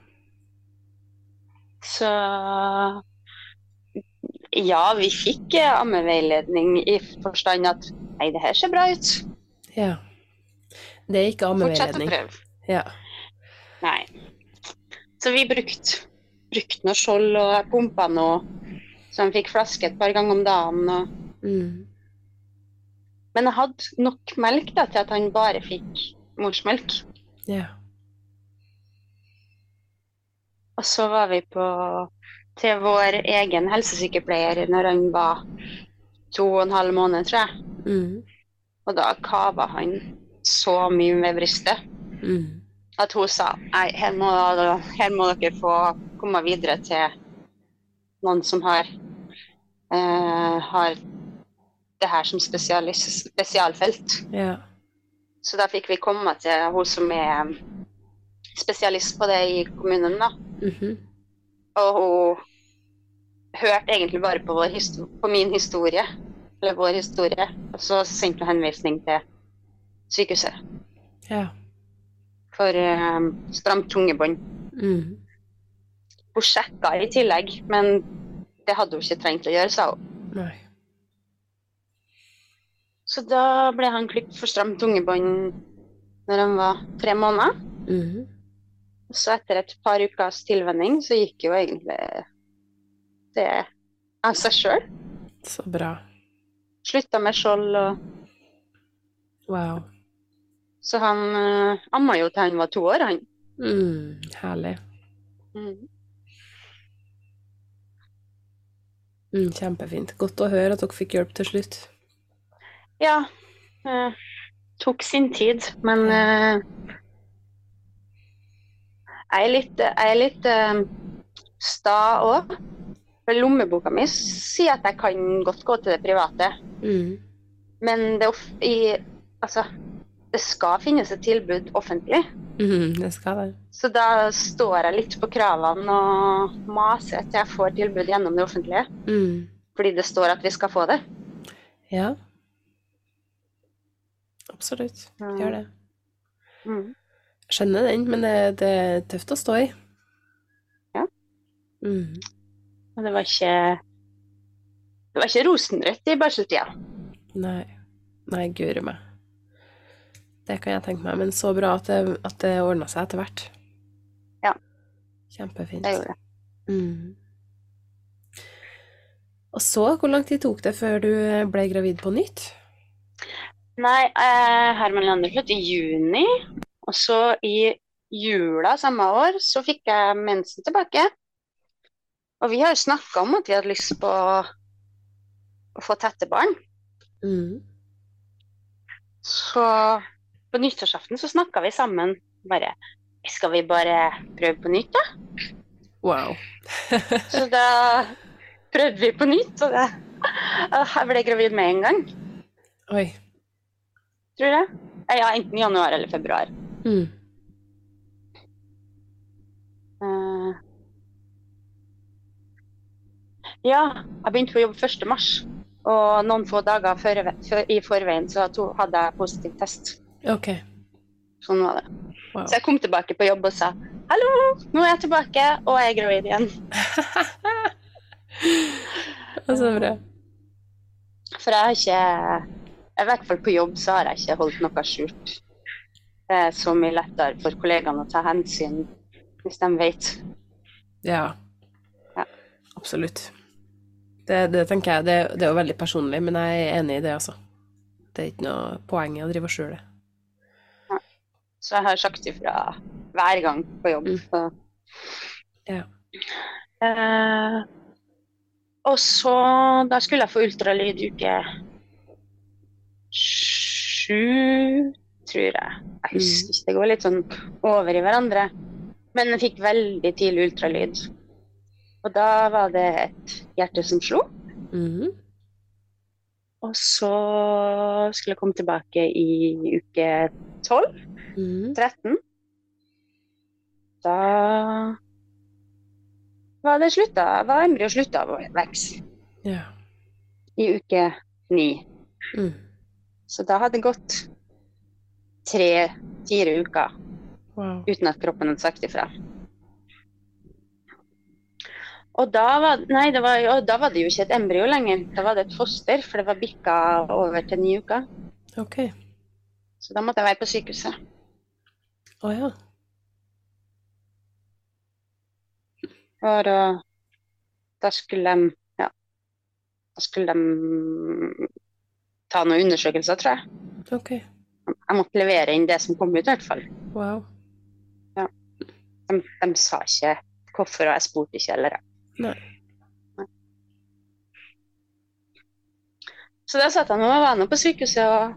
S2: Så ja, vi fikk eh, ammeveiledning i forstand at nei, det her ser bra ut.
S1: Ja. Det er ikke ammeveiledning.
S2: Fortsett å prøve.
S1: Ja.
S2: Nei. Så vi brukte brukt noe skjold og jeg pumpa noe, så han fikk flaske et par ganger om dagen. Og...
S1: Mm.
S2: Men jeg hadde nok melk da, til at han bare fikk morsmelk.
S1: Ja.
S2: Og så var vi på til vår egen helsesykepleier når han var to og en halv måned, tror jeg.
S1: Mm.
S2: Og da kava han så mye med brystet
S1: Mm.
S2: at hun sa nei, her må, her må dere få komme videre til noen som har, eh, har det her som spesialfelt.
S1: Ja.
S2: Så da fikk vi komme til hun som er spesialist på det i kommunen. da.
S1: Mhm.
S2: Og hun hørte egentlig bare på, på min historie, eller vår historie. Og så sendte hun henvisning til sykehuset
S1: Ja.
S2: for eh, stramt tungebånd.
S1: Mm.
S2: Hun sjekka i tillegg, men det hadde hun ikke trengt å gjøre, sa hun.
S1: Nei.
S2: Så da ble han klippet for stramt tungebånd når han var tre måneder.
S1: Mhm.
S2: Så etter et par ukers tilvenning så gikk jo egentlig det av seg sjøl.
S1: Så bra.
S2: Slutta med skjold og
S1: Wow.
S2: Så han uh, amma jo til han var to år, han.
S1: Mm. Herlig.
S2: Mm.
S1: Mm, kjempefint. Godt å høre at dere fikk hjelp til slutt.
S2: Ja. eh, tok sin tid, men eh, jeg er litt, jeg er litt eh, sta òg. For lommeboka mi sier at jeg kan godt gå til det private.
S1: Mm.
S2: Men det, i, altså, det skal finnes et tilbud offentlig.
S1: Mm, det skal det.
S2: Så da står jeg litt på kravene og maser til jeg får tilbud gjennom det offentlige.
S1: Mm.
S2: Fordi det står at vi skal få det.
S1: Ja. Absolutt. Gjør det.
S2: Mm.
S1: Skjønner den, men det, det er tøft å stå i.
S2: Ja.
S1: Mm.
S2: Og det var ikke Det var ikke rosenrødt i barseltida.
S1: Nei. Nei, guri meg. Det kan jeg tenke meg, men så bra at det, at det ordna seg etter hvert.
S2: Ja.
S1: Kjempefint.
S2: Det gjorde det.
S1: Mm. Og så, hvor lang tid tok det før du ble gravid på nytt?
S2: Nei, eh, Herman Leander fødte i juni. Og så i jula samme år så fikk jeg mensen tilbake. Og vi har jo snakka om at vi hadde lyst på å få tette barn.
S1: Mm.
S2: Så på nyttårsaften så snakka vi sammen bare Skal vi bare prøve på nytt, da?
S1: Wow.
S2: Så da prøvde vi på nytt, og det, jeg ble gravid med en gang.
S1: Oi.
S2: Tror jeg. Ja, enten i januar eller februar.
S1: Mm.
S2: Eh, ja, jeg begynte på jobb 1. mars. Og noen få dager før, før, i forveien så hadde jeg positiv test.
S1: Ok.
S2: Sånn var det.
S1: Wow.
S2: Så jeg kom tilbake på jobb og sa hallo, nå er jeg tilbake, og jeg er gravid igjen.
S1: Så bra.
S2: For jeg har ikke I hvert fall på jobb så har jeg ikke holdt noe skjult. Det er så mye lettere for kollegaene å ta hensyn hvis de vet.
S1: Ja.
S2: Ja.
S1: Absolutt. Det, det tenker jeg, det, det er jo veldig personlig, men jeg er enig i det, altså. Det er ikke noe poeng i å drive og skjule det.
S2: Så jeg har sagt ifra hver gang på jobb.
S1: Mm.
S2: Så.
S1: Ja.
S2: Eh, og så Da skulle jeg få ultralyd uke sju, tror jeg. Jeg husker ikke, det går litt sånn over i hverandre. Men jeg fikk veldig tidlig ultralyd. Og da var det et hjerte som slo.
S1: Mhm.
S2: Og så skulle jeg komme tilbake i uke 12.
S1: Mm.
S2: 13. Da var det slutta, var embryoet slutta å vokse
S1: Ja.
S2: i uke 9.
S1: Mm.
S2: Så da hadde det gått tre-fire uker
S1: Wow.
S2: uten at kroppen hadde sagt ifra. Og da var, nei, det var, da var det jo ikke et embryo lenger, da var det et foster, for det var bikka over til ni uker.
S1: Ok.
S2: Så da måtte jeg være på sykehuset.
S1: Å ja.
S2: Og da, da skulle de Ja. Da skulle de ta noen undersøkelser, tror jeg.
S1: Ok.
S2: Jeg måtte levere inn det som kom ut, i hvert fall.
S1: Wow.
S2: De, de sa ikke hvorfor, og jeg spurte ikke heller.
S1: Nei.
S2: Så da satt han og var nå på sykehuset og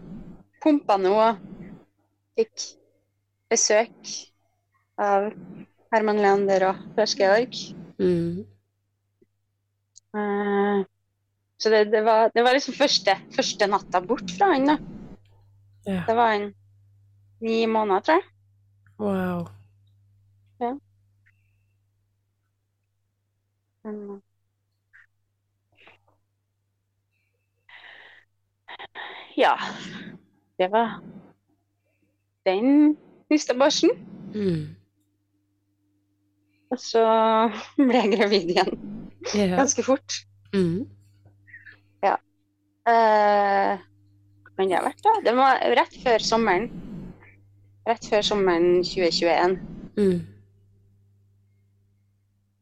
S2: pumpa noe og fikk besøk av Herman Leander og Lars Georg.
S1: Mm.
S2: Eh, så det, det, var, det var liksom første, første natta bort fra han. da.
S1: Ja.
S2: Det var en ni måneder, tror jeg.
S1: Wow.
S2: Men, Ja. Det var den børsen.
S1: Mm.
S2: Og så ble jeg gravid igjen
S1: Yeah.
S2: ganske fort.
S1: Mm.
S2: Ja. Uh, men det har vært, da? Det var rett før sommeren. Rett før sommeren 2021.
S1: Mm.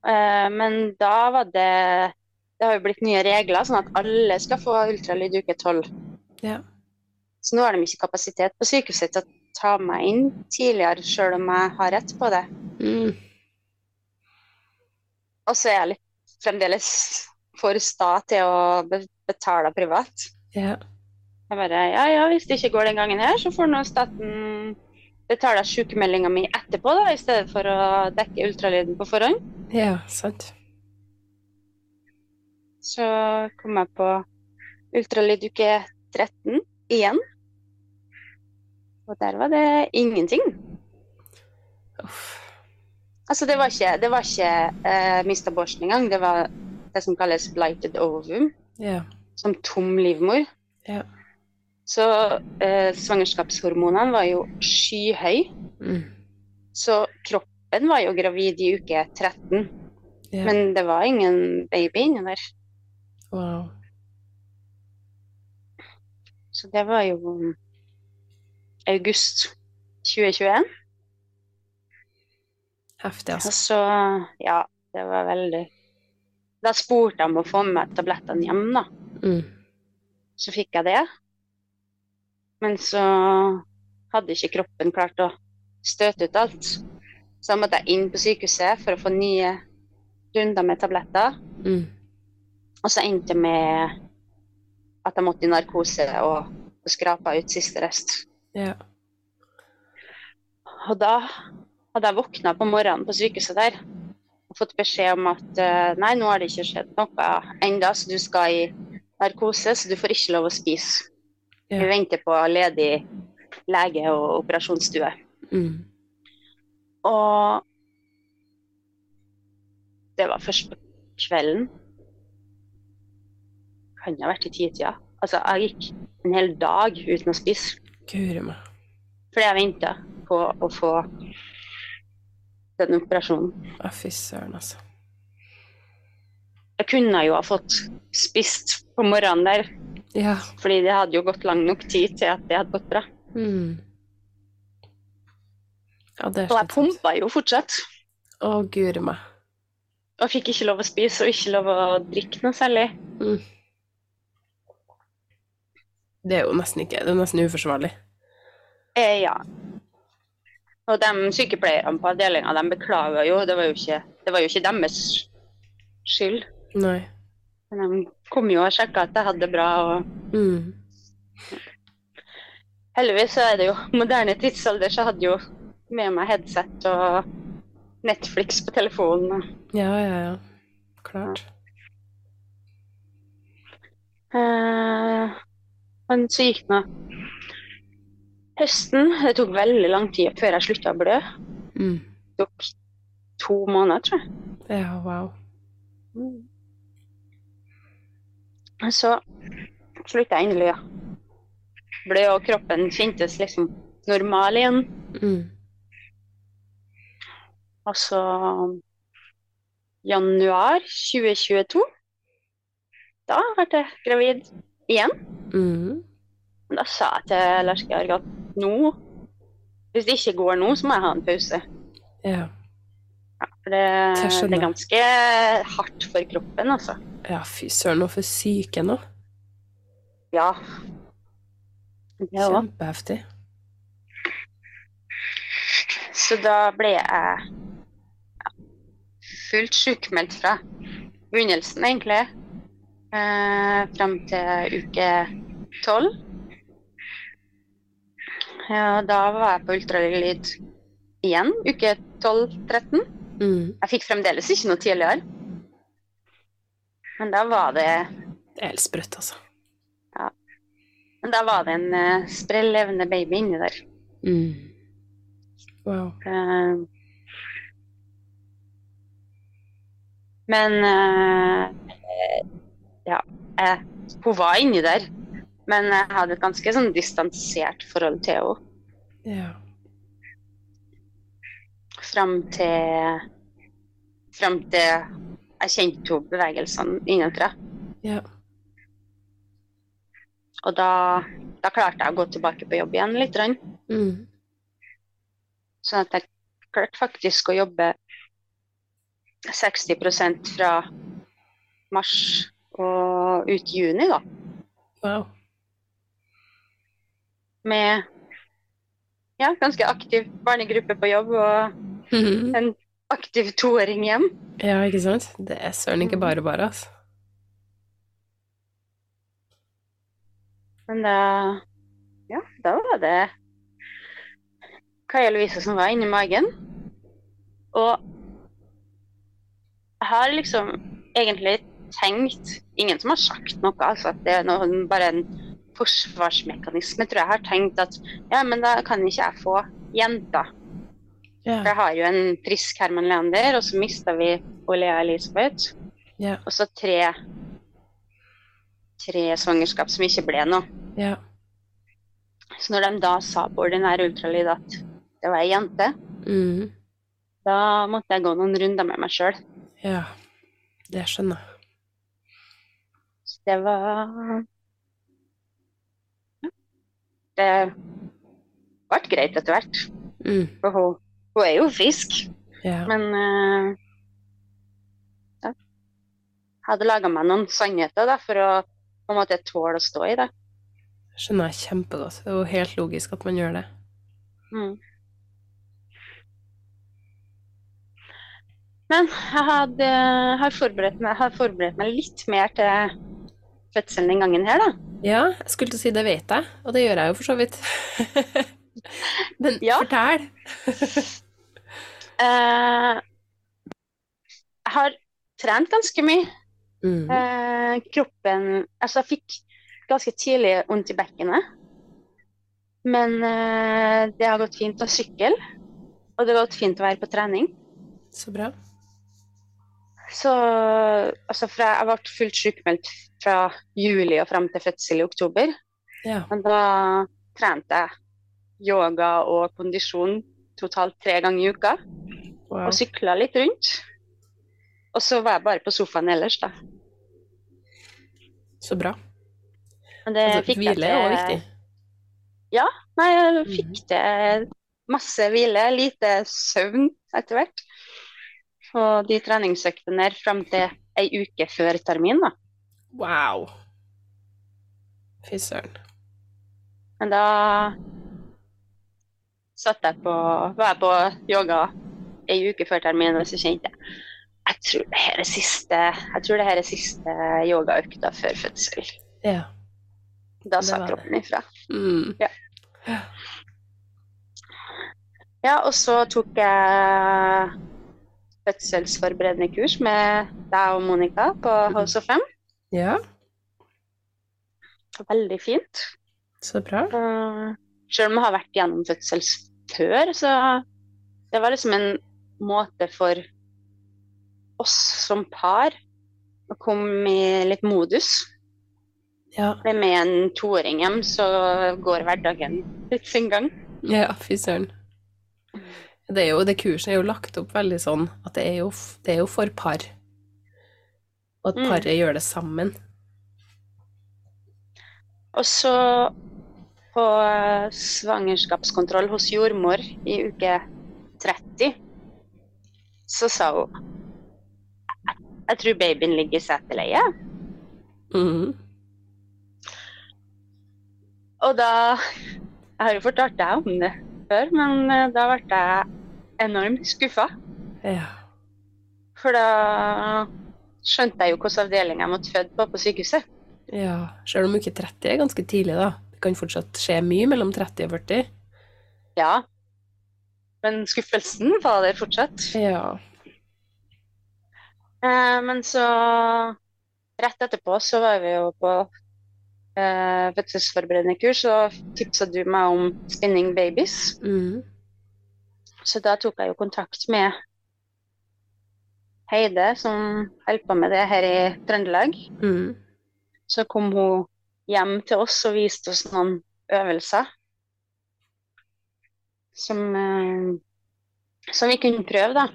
S2: Eh, men da var det Det har jo blitt nye regler, sånn at alle skal få ultralyd uke 12.
S1: Ja.
S2: Så nå har de ikke kapasitet på sykehuset til å ta meg inn tidligere, sjøl om jeg har rett på det.
S1: Mm.
S2: Og så er jeg litt fremdeles for sta til å betale privat.
S1: Ja.
S2: Jeg bare ja, ja, hvis det ikke går den gangen her, så får nå staten betale sykemeldinga mi etterpå, da, i stedet for å dekke ultralyden på forhånd.
S1: Ja, sant.
S2: Så kom jeg på ultralyd uke 13 igjen. Og der var det ingenting.
S1: Uff.
S2: Altså, det var ikke, det var ikke eh, mista abortion engang. Det var det som kalles blighted ovum,
S1: Ja.
S2: som tom livmor.
S1: Ja.
S2: Så eh, svangerskapshormonene var jo skyhøye.
S1: Mm.
S2: Så kroppen var jo gravid i uke 13,
S1: Yeah.
S2: men det var ingen baby inni der.
S1: Wow.
S2: Så det var jo august 2021.
S1: Heftig,
S2: Og
S1: altså.
S2: så, ja, det var veldig Da spurte jeg om å få med tablettene hjem, da.
S1: Mm.
S2: Så fikk jeg det. Men så hadde ikke kroppen klart å støte ut alt. Så da måtte jeg inn på sykehuset for å få nye runder med tabletter.
S1: Mm.
S2: Og så endte det med at jeg måtte i narkose og, og skrapa ut siste rest.
S1: Ja.
S2: Og da hadde jeg våkna på morgenen på sykehuset der og fått beskjed om at eh, nei, nå har det ikke skjedd noe enda, så du skal i narkose, så du får ikke lov å spise.
S1: Ja.
S2: Vi venter på ledig lege og operasjonsstue.
S1: Mm.
S2: Og det var først på kvelden. Kan ha vært i titida. Altså, jeg gikk en hel dag uten å spise.
S1: Guri meg.
S2: Fordi jeg venta på å få den operasjonen.
S1: Å, fy søren, altså.
S2: Jeg kunne jo ha fått spist på morgenen der,
S1: Ja.
S2: fordi det hadde jo gått lang nok tid til at det hadde gått bra.
S1: Mm. Ja, det
S2: Og jeg pumpa jo fortsatt.
S1: Å, guri meg.
S2: Og fikk ikke lov å spise og ikke lov å drikke noe særlig.
S1: Mm. Det er jo nesten ikke Det er nesten uforsvarlig.
S2: Eh, ja. Og de sykepleierne på avdelinga de beklaga jo. Det var jo, ikke, det var jo ikke deres skyld.
S1: Nei.
S2: De kom jo og sjekka at jeg hadde det bra. og
S1: Mm.
S2: Heldigvis så er det jo moderne tidsalder, så jeg hadde jo med meg headset og Netflix på telefonen.
S1: Ja, ja, ja. Klart.
S2: Eh, Men så gikk nå høsten. Det tok veldig lang tid før jeg slutta å blø. Mm. Det tok to måneder, tror jeg.
S1: Ja, wow. Mm.
S2: Så slutta jeg endelig å ja. blø, og kroppen kjentes liksom normal igjen. Mm. Og så januar 2022 Da ble jeg gravid igjen. Mm. Da sa jeg til Lars Georg at nå Hvis det ikke går nå, så må jeg ha en pause.
S1: Ja.
S2: ja for det, det, er ganske hardt for kroppen, altså.
S1: Ja, fy søren, og for syke nå.
S2: Ja.
S1: Kjempeheftig.
S2: Så da ble jeg fullt sjukmeldt fra begynnelsen, egentlig, eh, fram til uke tolv. Ja, da var jeg på ultralyd igjen, uke 12-13. Mm. Jeg fikk fremdeles ikke noe tidligere. Men da var det
S1: Det er helt sprøtt, altså.
S2: Ja. Men da var det en uh, sprell levende baby inni der. Mm.
S1: Wow. Uh,
S2: men uh, ja, Uh, hun var inni der. Men jeg hadde et ganske sånn distansert forhold til henne.
S1: Ja.
S2: Fram til Fram til jeg kjente jo bevegelsene innenfra.
S1: Ja.
S2: Og da, da, klarte jeg å gå tilbake på jobb igjen litt. Mm. Sånn at jeg klarte faktisk å jobbe 60% fra mars og ut juni, da.
S1: Wow
S2: med ja, ganske aktiv barnegruppe på jobb og en aktiv toåring hjem.
S1: Ja, ikke sant? Det er søren ikke bare bare, altså.
S2: Men da Ja, da var det Kaja Louise som var inni magen. Og jeg har liksom egentlig tenkt Ingen som har sagt noe, altså. At det er noen, bare en forsvarsmekanisme, tror jeg har tenkt at ja, men da kan ikke jeg få jenter. Yeah. For jeg har jo en frisk Herman Leander, og så mista vi Olea Elisabeth.
S1: Yeah.
S2: Og så tre, tre svangerskap som ikke ble noe.
S1: Yeah.
S2: Så når de da sa på ordinær ultralyd at det var ei jente,
S1: mm.
S2: da måtte jeg gå noen runder med meg sjøl.
S1: Ja, det skjønner jeg.
S2: Så Det var det ble greit etter hvert.
S1: Mm.
S2: For hun, hun, er jo frisk.
S1: Ja.
S2: Men uh, ja. Jeg hadde laga meg noen sannheter da, for å på en måte tåle å stå i det.
S1: Skjønner jeg kjempegodt. Det er jo helt logisk at man gjør det.
S2: Mm. Men jeg hadde, har, forberedt meg, har forberedt meg litt mer til fødselen den gangen her, da.
S1: Ja, jeg skulle til å si det vet jeg, og det gjør jeg jo for så vidt. Men
S2: ja.
S1: fortell.
S2: uh, jeg har trent ganske mye.
S1: Mm.
S2: Eh, kroppen Altså, jeg fikk ganske tidlig vondt i bekkenet. Men eh, det har gått fint å sykle, og det har gått fint å være på trening.
S1: Så bra.
S2: Så altså fra jeg ble fullt sykmeldt fra juli og fram til fødsel i oktober.
S1: Ja.
S2: Men da trente jeg yoga og kondisjon totalt tre ganger i uka.
S1: Wow.
S2: Og sykla litt rundt. Og så var jeg bare på sofaen ellers, da.
S1: Så bra.
S2: altså,
S1: hvile er òg viktig.
S2: Ja. Nei, jeg mhm. fikk til masse hvile. Lite søvn etter hvert på de treningsøktene der fram til ei uke før termin. da.
S1: Wow. Fy søren.
S2: Men da satt jeg på, var jeg på yoga ei uke før termin, og så kjente jeg jeg tror det her er siste, jeg tror det her er siste yogaøkta før fødsel.
S1: Ja.
S2: Da sa kroppen ifra.
S1: Mm.
S2: Ja. ja, og så tok jeg fødselsforberedende kurs med deg og Monica på HSO5.
S1: Ja.
S2: veldig fint.
S1: Så bra.
S2: Uh, selv om jeg har vært gjennom fødsels før, så det var liksom en måte for oss som par å komme i litt modus.
S1: Ja.
S2: Med en toåring hjem, så går hverdagen litt sin gang.
S1: Ja, fy søren. Det, det kurset er jo lagt opp veldig sånn at det er jo, det er jo for par. Og at mm. paret mm. gjør det sammen.
S2: Og så på svangerskapskontroll hos jordmor i uke 30, så sa hun Jeg tror babyen ligger i seterleiet.
S1: Mm.
S2: Og da Jeg har jo fortalt deg om det før, men eh, da ble jeg enormt skuffa.
S1: Ja.
S2: For da skjønte jeg jo hvilken avdeling jeg måtte føde på på sykehuset.
S1: Ja, selv om uke 30 er ganske tidlig, da. Det kan fortsatt skje mye mellom 30 og 40.
S2: Ja. Men skuffelsen var der fortsatt.
S1: Ja.
S2: Eh, men så Rett etterpå så var vi jo på eh, fødselsforberedende kurs, og tipsa du meg om Spinning Babies.
S1: Mm.
S2: Så da tok jeg jo kontakt med Heide, som holdt på med det her i Trøndelag.
S1: Mm.
S2: Så kom hun hjem til oss og viste oss noen øvelser som, eh, som vi kunne prøve, da.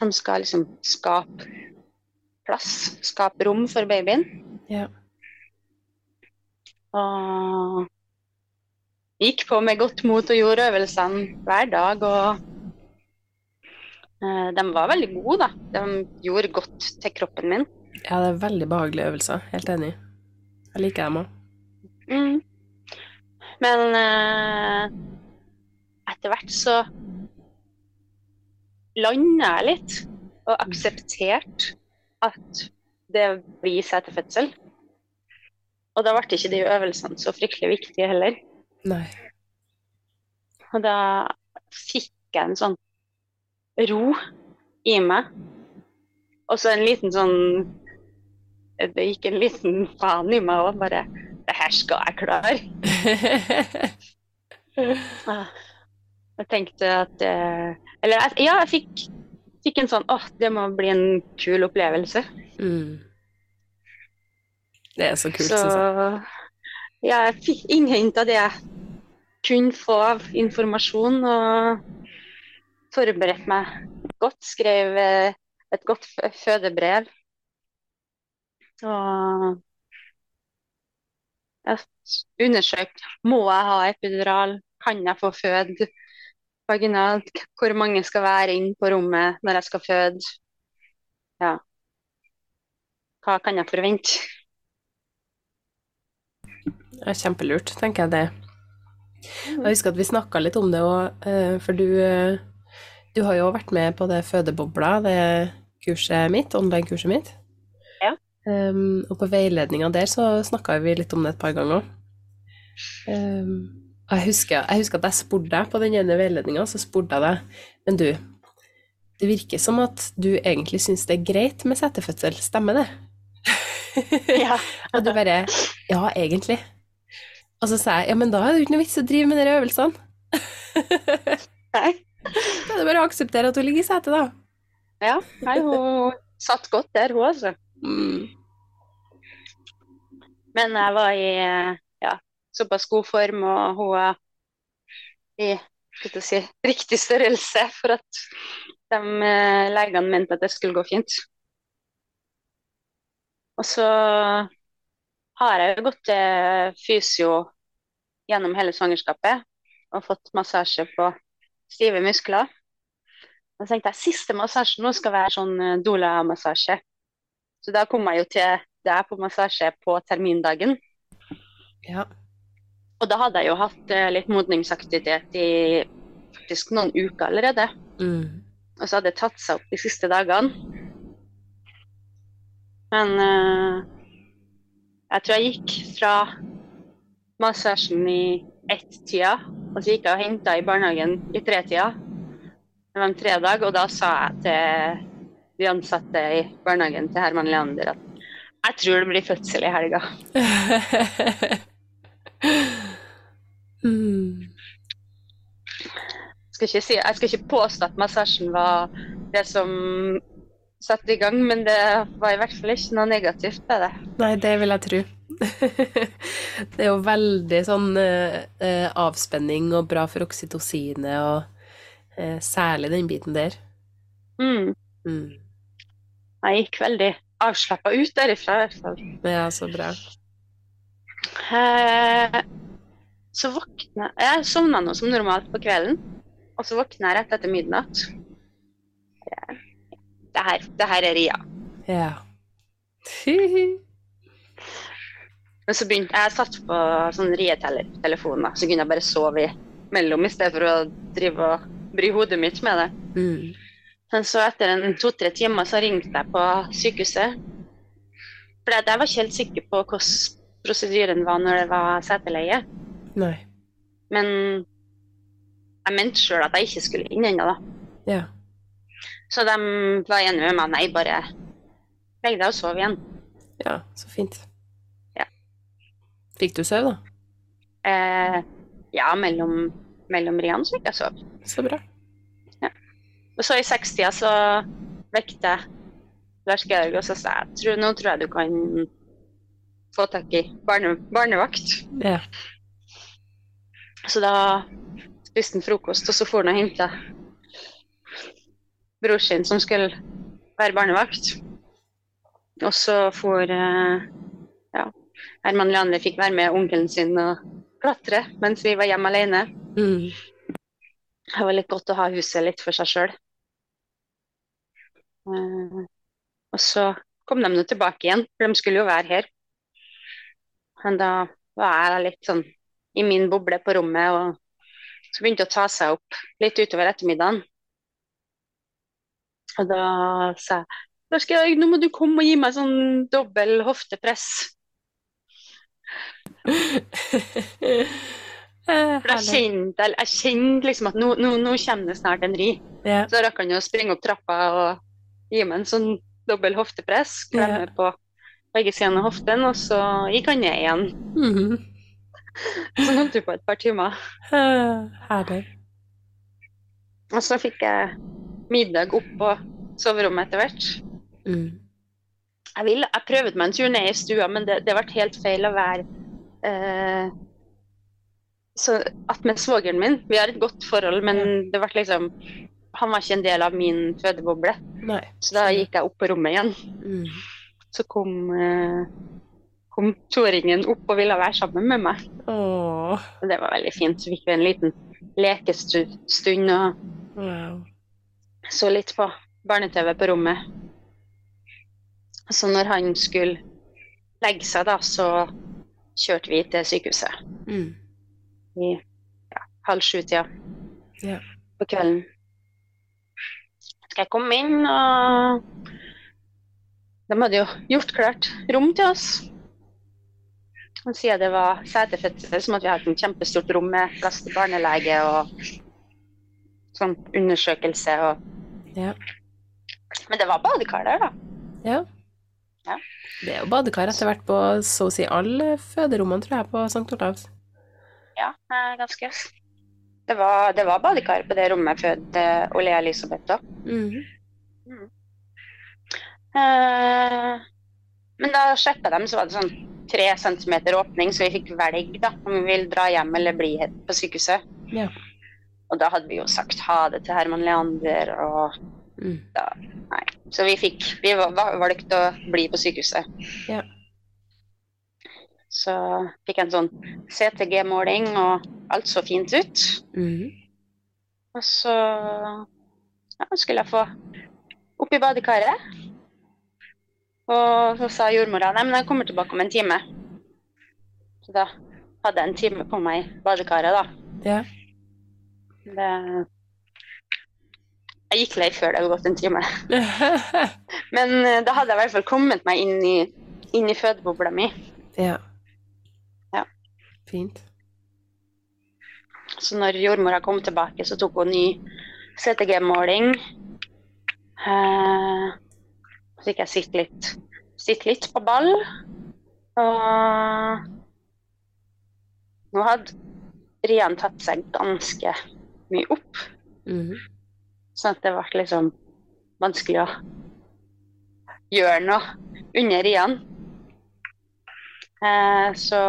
S2: Som skal liksom skape plass, skape rom for babyen.
S1: Ja.
S2: Og gikk på med godt mot og gjorde øvelsene hver dag. Og uh, de var veldig gode, da. De gjorde godt til kroppen min.
S1: Ja, det er veldig behagelige øvelser. Helt enig. Jeg liker dem òg.
S2: Mm. Men uh, etter hvert så landa jeg litt og aksepterte at det blir setefødsel. Og da ble ikke de øvelsene så fryktelig viktige heller.
S1: Nei.
S2: Og da fikk jeg en sånn ro i meg. Og så en liten sånn Det gikk en liten faen i meg òg, bare Det her skal jeg klare. jeg tenkte at eh, Eller ja, jeg fikk, fikk en sånn åh, det må bli en kul opplevelse.
S1: Mm. Det er så kult, syns
S2: jeg. Ja, jeg fikk innhenta det jeg kunne få av informasjon, og forberedt meg godt. Skrev eh, et godt fødebrev. Og jeg undersøkte må jeg ha epidural, kan jeg få føde vaginalt, hvor mange skal være inn på rommet når jeg skal føde. Ja. Hva kan jeg forvente?
S1: Det er kjempelurt, tenker jeg det. Jeg husker at vi snakka litt om det òg, eh, for du, eh, du har jo vært med på det Fødebobla, det kurset mitt, online-kurset mitt.
S2: Ja.
S1: Um, og på veiledninga der så snakka vi litt om det et par ganger. Um, jeg, husker, jeg husker at jeg spurte deg på den ene veiledninga, så spurte jeg deg Men du, det virker som at du egentlig syns det er greit med setefødsel, stemmer det?
S2: Ja.
S1: og du bare Ja, egentlig. Og så sa jeg ja, men da er det jo ikke noe vits å drive med de øvelsene.
S2: Nei.
S1: Da er det bare å akseptere at hun ligger i setet, da.
S2: Ja. Nei, hun satt godt der, hun altså.
S1: Mm.
S2: Men jeg var i ja, såpass god form, og hun er i si, riktig størrelse for at de eh, legene mente at det skulle gå fint. Og så har jeg jo gått til fysio gjennom hele svangerskapet og fått massasje på stive muskler. Og tenkte jeg siste massasjen nå skal være sånn eh, doula-massasje. Så da kom jeg jo til deg på massasje på termindagen.
S1: Ja.
S2: Og da hadde jeg jo hatt eh, litt modningsaktivitet i faktisk noen uker allerede.
S1: Mm.
S2: Og så hadde det tatt seg opp de siste dagene. Men uh, jeg tror jeg gikk fra massasjen i ett-tida, og så gikk jeg og henta i barnehagen i tre-tida. Det var en tredag, og da sa jeg til de ansatte i barnehagen til Herman Leander at Jeg tror det blir fødsel i helga. mm. Skal ikke si, jeg skal ikke påstå at massasjen var det som satte i gang, men det var i hvert fall ikke noe negativt ved det.
S1: Nei, det vil jeg tro. det er jo veldig sånn eh, avspenning og bra for oksytocinet, og eh, særlig den biten der.
S2: Mm. Mm. Jeg gikk veldig avslappa ut derifra, i hvert fall.
S1: Ja, så bra.
S2: Eh, så våkna Jeg sovna nå som normalt på kvelden, og så våkner jeg rett etter midnatt. Det her, det her er Ria.
S1: Ja.
S2: Men så begynte jeg satt på sånn rietelefon, så kunne jeg bare sove mellom i stedet for å drive og bry hodet mitt med det. Mm. Men så etter en to-tre timer så ringte jeg på sykehuset. For jeg var ikke helt sikker på hvordan prosedyren var når det var seteleie.
S1: Nei.
S2: Men jeg mente sjøl at jeg ikke skulle inn ennå, da.
S1: Ja.
S2: Så de var enige med meg. Nei, bare legg deg og sov igjen.
S1: Ja, så fint.
S2: Ja.
S1: Fikk du sove, da?
S2: Eh, ja, mellom, mellom riene så fikk jeg sove.
S1: Så bra. Ja.
S2: Og så i sekstida så vekte Lars Georg og så sa jeg tror, nå tror jeg du kan få tak i barne, barnevakt.
S1: Ja.
S2: Så da spiste han frokost, og så for han og henta bror sin som skulle være barnevakt. Og så for eh, ja, Herman Leander fikk være med onkelen sin og klatre mens vi var hjemme alene.
S1: Mm.
S2: Det var litt godt å ha huset litt for seg sjøl. Uh, og så kom de nå tilbake igjen, for de skulle jo være her. Men da var jeg litt sånn i min boble på rommet, og så begynte å ta seg opp litt utover ettermiddagen. Og da sa jeg skal nå må du komme og gi meg sånn dobbel hoftepress. For jeg kjente, jeg kjente liksom at nå, nå, nå, kommer det snart en ri.
S1: Yeah.
S2: Så rakk han å springe opp trappa og gi meg en sånn dobbel hoftepress, klemme yeah. på begge sidene av hoften, og så gikk han ned igjen.
S1: Mm -hmm.
S2: Så holdt vi på et par timer.
S1: Herlig.
S2: Og så fikk jeg middag opp på soverommet etter hvert.
S1: Mm.
S2: Jeg, vil, jeg prøvde meg en tur ned i stua, men det, det ble helt feil å være eh, så attmed svogeren min. Vi har et godt forhold, men det ble liksom han var ikke en del av min fødeboble.
S1: Nei.
S2: Så da gikk jeg opp på rommet igjen.
S1: Mm.
S2: Så kom, eh, kom toåringen opp og ville være sammen med meg.
S1: Åh.
S2: Det var veldig fint. Så fikk vi en liten lekestund og
S1: wow.
S2: så litt på barne-TV på rommet. Så når han skulle legge seg, da, så kjørte vi til sykehuset.
S1: Mm.
S2: I ja, halv sju-tida
S1: ja.
S2: på kvelden skal jeg komme inn, og de hadde jo gjort klart rom til oss. Og siden det var seterfødsel, som måtte vi ha et kjempestort rom med plass til barnelege og sånn undersøkelse og
S1: ja.
S2: Men det var badekar der, da.
S1: Ja.
S2: ja.
S1: Det er jo badekar etter hvert på så å si alle føderommene, tror jeg, på St. Olavs.
S2: Ja, ganske. Det var, det var badekar på det rommet jeg fødte Ole Elisabeth da.
S1: Mm.
S2: Mm. Eh, men da sjekka de, så var det sånn tre centimeter åpning, så vi fikk velge da, om vi vil dra hjem eller bli på sykehuset.
S1: Ja.
S2: Og da hadde vi jo sagt ha det til Herman Leander, og
S1: mm.
S2: da Nei. Så vi fikk Vi valgte å bli på sykehuset.
S1: Ja.
S2: Så fikk jeg en sånn CTG-måling, og alt så fint ut.
S1: Mm.
S2: Og så ja, skulle jeg få opp i badekaret. Og så sa jordmora nei, men jeg kommer tilbake om en time. Så da hadde jeg en time på meg i badekaret, da.
S1: Ja.
S2: Det Jeg gikk lei før det hadde gått en time. men uh, da hadde jeg i hvert fall kommet meg inn i, inn i fødebobla mi.
S1: Ja.
S2: Ja.
S1: Fint.
S2: Så når jordmora kom tilbake, så tok hun ny CTG-måling. Eh, så fikk jeg sitte litt sitte litt på ball. Og nå hadde Rian tatt seg ganske mye opp. Mm. Sånn at det ble liksom vanskelig å gjøre noe under Rian. Eh, så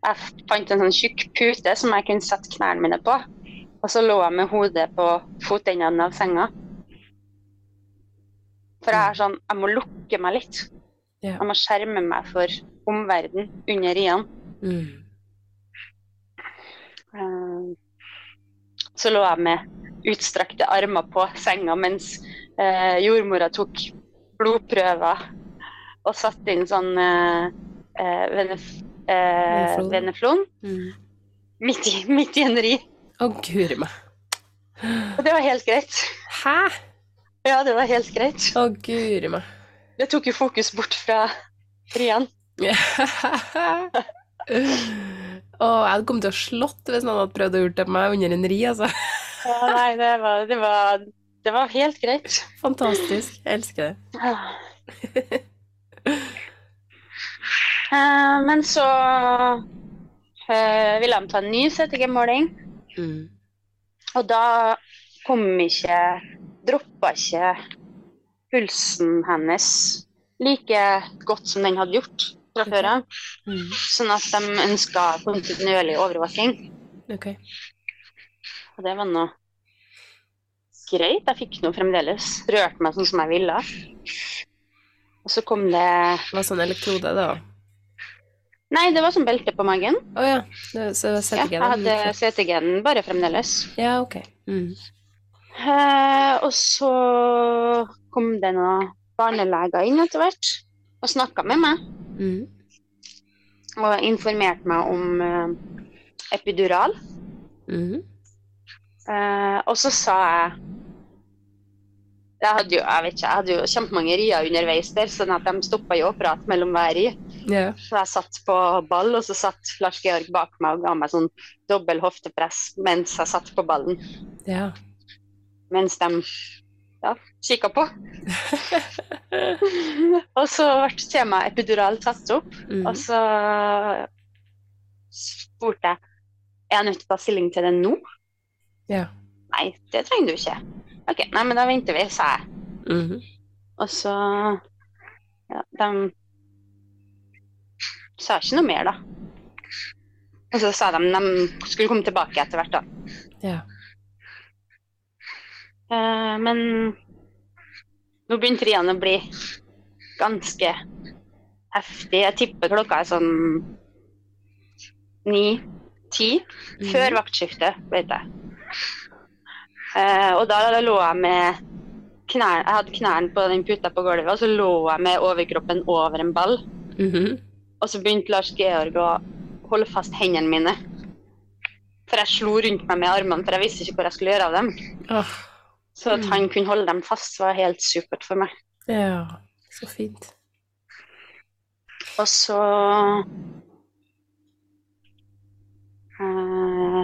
S2: jeg fant en sånn tjukk pute som jeg kunne sette knærne mine på. Og så lå jeg med hodet på fotendene av senga. For jeg er sånn, jeg må lukke meg litt. Ja. Jeg må skjerme meg for omverdenen under riene. Mm. Uh, så lå jeg med utstrakte armer på senga mens uh, jordmora tok blodprøver og satte inn sånn uh, venef veneflon mm. midt, i, midt i en ri.
S1: Å, guri meg.
S2: Og det var helt greit.
S1: Hæ?
S2: Ja, det var helt greit.
S1: Å, guri meg.
S2: Det tok jo fokus bort fra Rian.
S1: Å, jeg hadde kommet til å slått hvis noen hadde prøvd å gjøre det på meg under en ri, altså.
S2: ja, nei, det var, det, var, det var, helt greit.
S1: Fantastisk. Jeg elsker det.
S2: uh, men så uh, ville de ta en ny CTG-måling. Mm. Og da kom ikke Droppa ikke pulsen hennes like godt som den hadde gjort fra før av. Mm. Sånn at de ønska kontinuerlig overvåking.
S1: Okay.
S2: Og det var nå greit. Jeg fikk nå fremdeles rørt meg sånn som jeg ville. Og så kom det
S1: Det var sånn elektrode, da?
S2: Nei, det var sånn belte på magen.
S1: Å oh, ja. Så det
S2: CTG, ja, jeg hadde CTG-en bare fremdeles.
S1: Ja, ok. Mm.
S2: Eh, og så kom det noen barneleger inn etter hvert og snakka med meg. Mm. Og informerte meg om eh, epidural. Mm. Eh, og så sa jeg jeg hadde jo jeg vet ikke, jeg hadde jo kjempemange rier underveis der, sånn at de stoppa jo å prate mellom hver ri.
S1: Yeah.
S2: Så jeg satt på ball, og så satt Lars Georg bak meg og ga meg sånn dobbel hoftepress mens jeg satt på ballen.
S1: Yeah.
S2: Mens de ja, kikka på. og så ble temaet epidural tatt opp, mm. og så spurte jeg er jeg nødt til å ta stilling til det nå.
S1: Ja.
S2: Nei, det trenger du ikke. OK, nei, men da venter vi, sa jeg.
S1: Mm -hmm.
S2: Og så Ja, de sa ikke noe mer, da. Og så sa de de skulle komme tilbake etter hvert, da.
S1: Ja.
S2: Uh, men nå begynte riene å bli ganske heftig. Jeg tipper klokka er sånn ni-ti. Mm. Før vaktskiftet, vet jeg. Uh, og da lå jeg med knær, Jeg hadde knærne på den puta på gulvet, og så lå jeg med overkroppen over en ball.
S1: Mm -hmm.
S2: Og så begynte Lars Georg å holde fast hendene mine. For jeg slo rundt meg med armene, for jeg visste ikke hvor jeg skulle gjøre av dem.
S1: Oh.
S2: Så at han kunne holde dem fast, var helt supert for meg.
S1: Ja, så fint.
S2: Og så uh,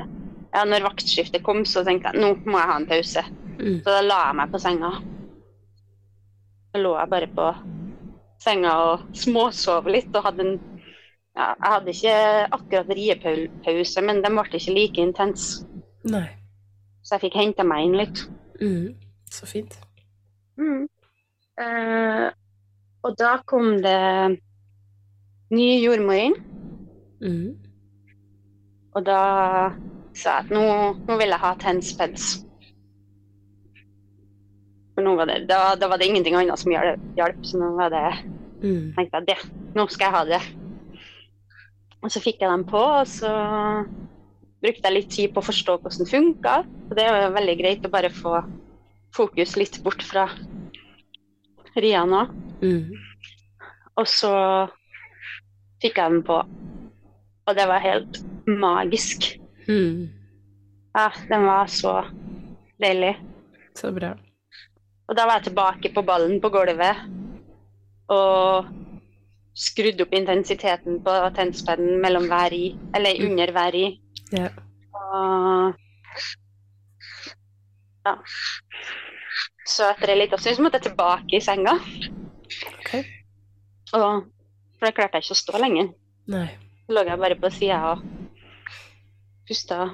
S2: Ja, når vaktskiftet kom, så tenkte jeg nå må jeg ha en pause. Mm. Så da la jeg meg på senga. Så lå jeg bare på senga og småsov litt og hadde en ja, Jeg hadde ikke akkurat riepause, men den ble ikke like intens.
S1: Nei.
S2: Så jeg fikk henta meg inn litt.
S1: Mm. Så fint.
S2: Mm. Eh, og da kom det ny jordmor inn.
S1: Mm.
S2: Og da sa jeg at nå, nå vil jeg ha Tenspens For nå var det, da, da, var det ingenting annet som hjalp, så nå var det mm. tenkte jeg det, nå skal jeg ha det. Og så fikk jeg dem på, og så brukte jeg litt tid på å forstå hvordan det funka. Og det er veldig greit å bare få fokus litt bort fra ria nå.
S1: Mm.
S2: Og så fikk jeg den på, og det var helt magisk.
S1: Mm.
S2: Ja, den var så deilig.
S1: Så bra.
S2: Og da var jeg tilbake på ballen på gulvet og skrudde opp intensiteten på tennspennen mellom hver i, eller mm. under hver i.
S1: Ja.
S2: Og ja. Så etter ei lita stund måtte jeg tilbake i senga.
S1: Okay.
S2: Og for da klarte jeg ikke å stå lenger.
S1: Nei.
S2: Så lå jeg bare på sida og pusta.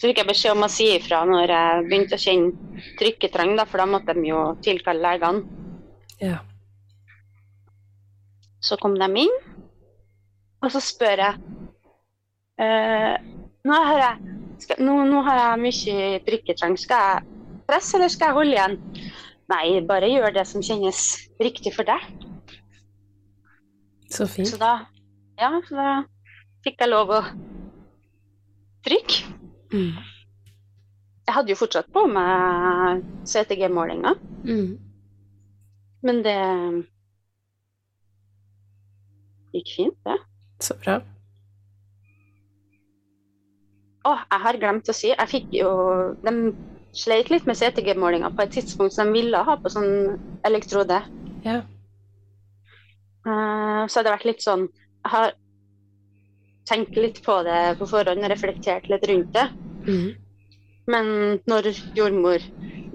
S2: Så fikk jeg beskjed om å si ifra når jeg begynte å kjenne trykketrang, da, for da måtte de jo tilkalle legene.
S1: Ja.
S2: Så kom de inn, og så spør jeg eh, nå, har jeg skal, nå, nå, har jeg mye drikketrang. Skal jeg presse, eller skal jeg holde igjen? Nei, bare gjør det som kjennes riktig for deg.
S1: Så fint.
S2: Så da, ja, så da fikk jeg lov å trykke.
S1: Mm.
S2: Jeg hadde jo fortsatt på med CTG-målinga,
S1: Mm.
S2: men det gikk fint, det.
S1: Så bra.
S2: Å, jeg har glemt å si, jeg fikk jo De sleit litt med CTG-målinga på et tidspunkt som de ville ha på sånn elektrode.
S1: Ja.
S2: Uh, så hadde det vært litt sånn Jeg har tenkt litt på det på forhånd og reflektert litt rundt det.
S1: Mm.
S2: Men når jordmor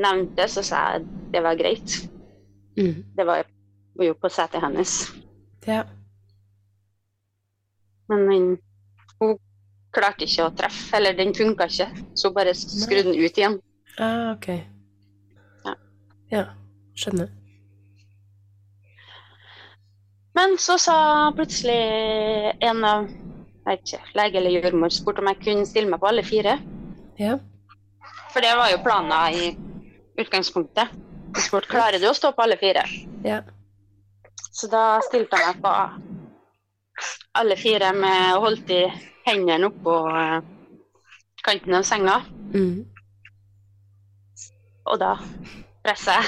S2: nevnte det, så sa jeg det var greit.
S1: Mm.
S2: Det var jo på setet hennes.
S1: Ja.
S2: Men hun klarte ikke å treffe, eller den funka ikke. Så bare skrudde den ut igjen.
S1: Ah, ok.
S2: Ja.
S1: Ja, skjønner.
S2: Men så sa plutselig en av jeg vet ikke, lege eller jordmor spurte om jeg kunne stille meg på alle fire.
S1: Ja.
S2: For det var jo planen i utgangspunktet. Hun spurte klarer du å stå på alle fire.
S1: Ja.
S2: Så da stilte jeg meg på alle fire med holdt i hendene oppå eh, kanten av senga.
S1: Mm.
S2: Og da presset jeg.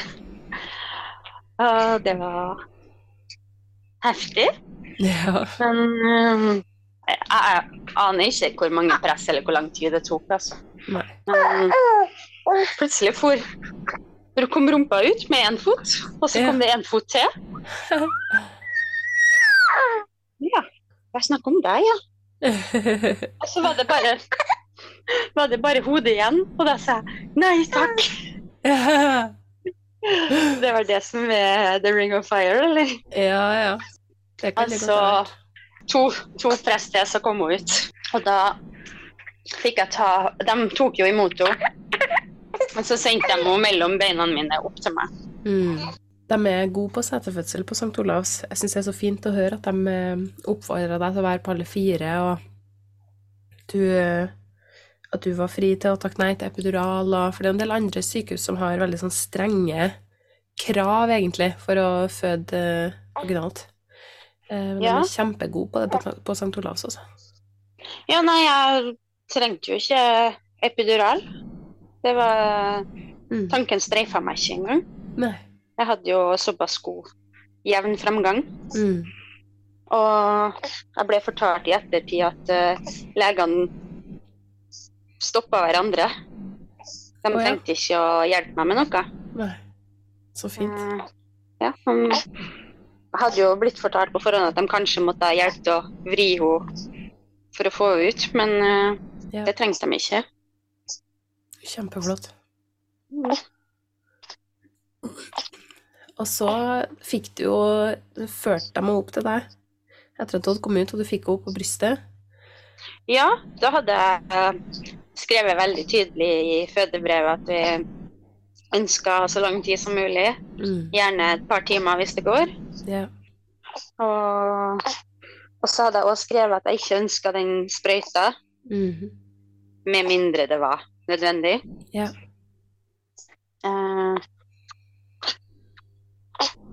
S2: Og det var heftig.
S1: Ja.
S2: Men eh, jeg, aner ikke hvor mange press eller hvor lang tid det tok. altså.
S1: Nei.
S2: Men plutselig for, for kom rumpa ut med én fot, og så
S1: Ja.
S2: kom det én fot til. Ja, jeg snakker om deg, ja. Og så var det bare var det bare hodet igjen, og da sa jeg nei takk. Det var det som er The Ring of Fire, eller?
S1: ja. Det kan det godt
S2: Altså to, to press til, så kom hun ut. Og da fikk jeg ta De tok jo imot henne. Men så sendte de henne mellom beina mine opp til meg.
S1: Mm. De er gode på setefødsel på St. Olavs. Jeg syns det er så fint å høre at de eh, oppfordrer deg til å være på alle fire, og du, eh, at du var fri til å takke nei til epidural. Og, for det er en del andre sykehus som har veldig sånn strenge krav, egentlig, for å føde originalt. vaginalt. Eh, Men
S2: Ja.
S1: de er kjempegode på det på, på St. Olavs også.
S2: Ja, nei, jeg trengte jo ikke epidural. Det var
S1: Mm.
S2: Tanken streifa meg ikke engang.
S1: Nei.
S2: Jeg hadde jo såpass god jevn fremgang.
S1: Mm.
S2: Og jeg ble fortalt i ettertid at uh, legene stoppa hverandre. De
S1: oh, ja.
S2: trengte ikke å hjelpe meg med noe.
S1: Nei. Så fint.
S2: Uh, ja, um, jeg hadde jo blitt fortalt på forhånd at de kanskje måtte ha hjelp til å vri henne for å få henne ut, men uh,
S1: Ja.
S2: det trengte de ikke.
S1: Kjempeflott. Og så fikk du jo førte dem opp til deg etter at du hadde kommet ut, og du fikk henne på brystet.
S2: Ja, da hadde jeg skrevet veldig tydelig i fødebrevet at vi ønska så lang tid som mulig.
S1: Mm.
S2: Gjerne et par timer hvis det går.
S1: Ja.
S2: Og, og så hadde jeg også skrevet at jeg ikke ønska den sprøyta,
S1: Mhm.
S2: med mindre det var nødvendig.
S1: Ja.
S2: Eh,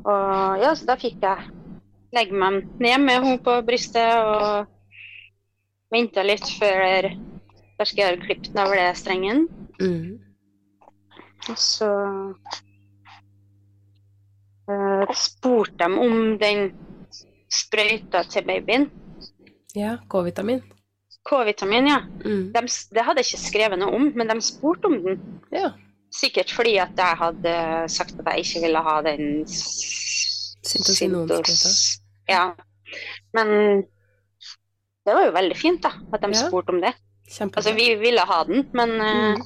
S2: og ja, så da fikk jeg legge meg ned med henne på brystet og venta litt før jeg klippe navlestrengen.
S1: Mhm.
S2: Og så uh, spurte de om den sprøyta til babyen.
S1: ja. K-vitamin.
S2: K-vitamin, ja.
S1: Mm.
S2: De, det hadde jeg ikke skrevet noe om, men de spurte om den.
S1: Ja.
S2: Sikkert fordi at jeg hadde sagt at jeg ikke ville ha den s- Ja. Men det var jo veldig fint, da, at de
S1: Ja.
S2: spurte om det.
S1: Kjempebra.
S2: Altså, vi ville ha den, men eh,
S1: Mm.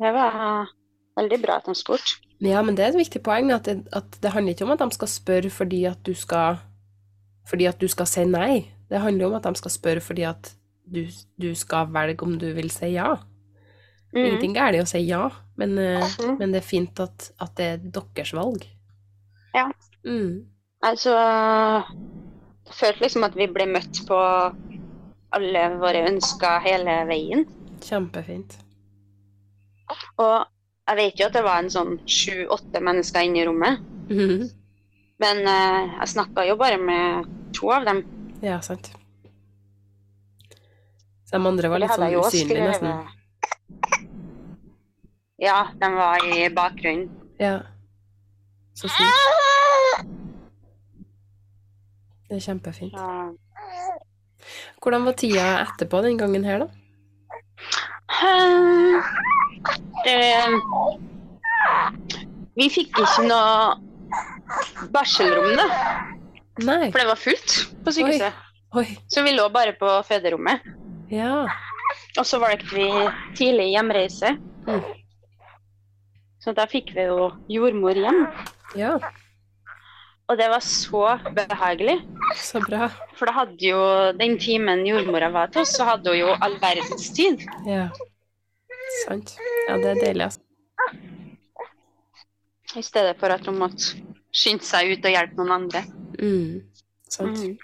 S2: det var veldig bra at de spurte.
S1: Ja, men det er et viktig poeng, at det, at det handler ikke om at de skal spørre fordi at du skal fordi at du skal si nei. Det handler om at de skal spørre fordi at du, du skal velge om du vil si ja. Mm. Ingenting galt i å si ja, men, mm. men, det er fint at, at, det er deres valg.
S2: Ja. Mm. Altså Jeg følte liksom at vi ble møtt på alle våre ønsker hele veien.
S1: Kjempefint.
S2: Og jeg vet jo at det var en sånn sju-åtte mennesker inne i rommet. Mm. Men uh, jeg snakka jo bare med to av dem.
S1: Ja, sant. Så de andre var litt sånn usynlige, nesten?
S2: Ja, de var i bakgrunnen.
S1: Ja. Så fint. Det er kjempefint. Ja. Hvordan var tida etterpå den gangen her, da?
S2: Det Vi fikk ikke noe barselrom, da.
S1: Nei.
S2: For det var fullt på sykehuset. Oi. Oi. Så vi lå bare på føderommet.
S1: Ja.
S2: Og så valgte vi tidlig hjemreise. Mm. Så da fikk vi jo jordmor hjem.
S1: Ja.
S2: Og det var så behagelig.
S1: Så bra.
S2: For da hadde jo den timen jordmora var til oss, så hadde hun jo all verdens tid.
S1: Ja. Sant. Ja, det er deilig, altså.
S2: I stedet for at hun måtte skynde seg ut og hjelpe noen andre.
S1: Mm. Sant. Mm.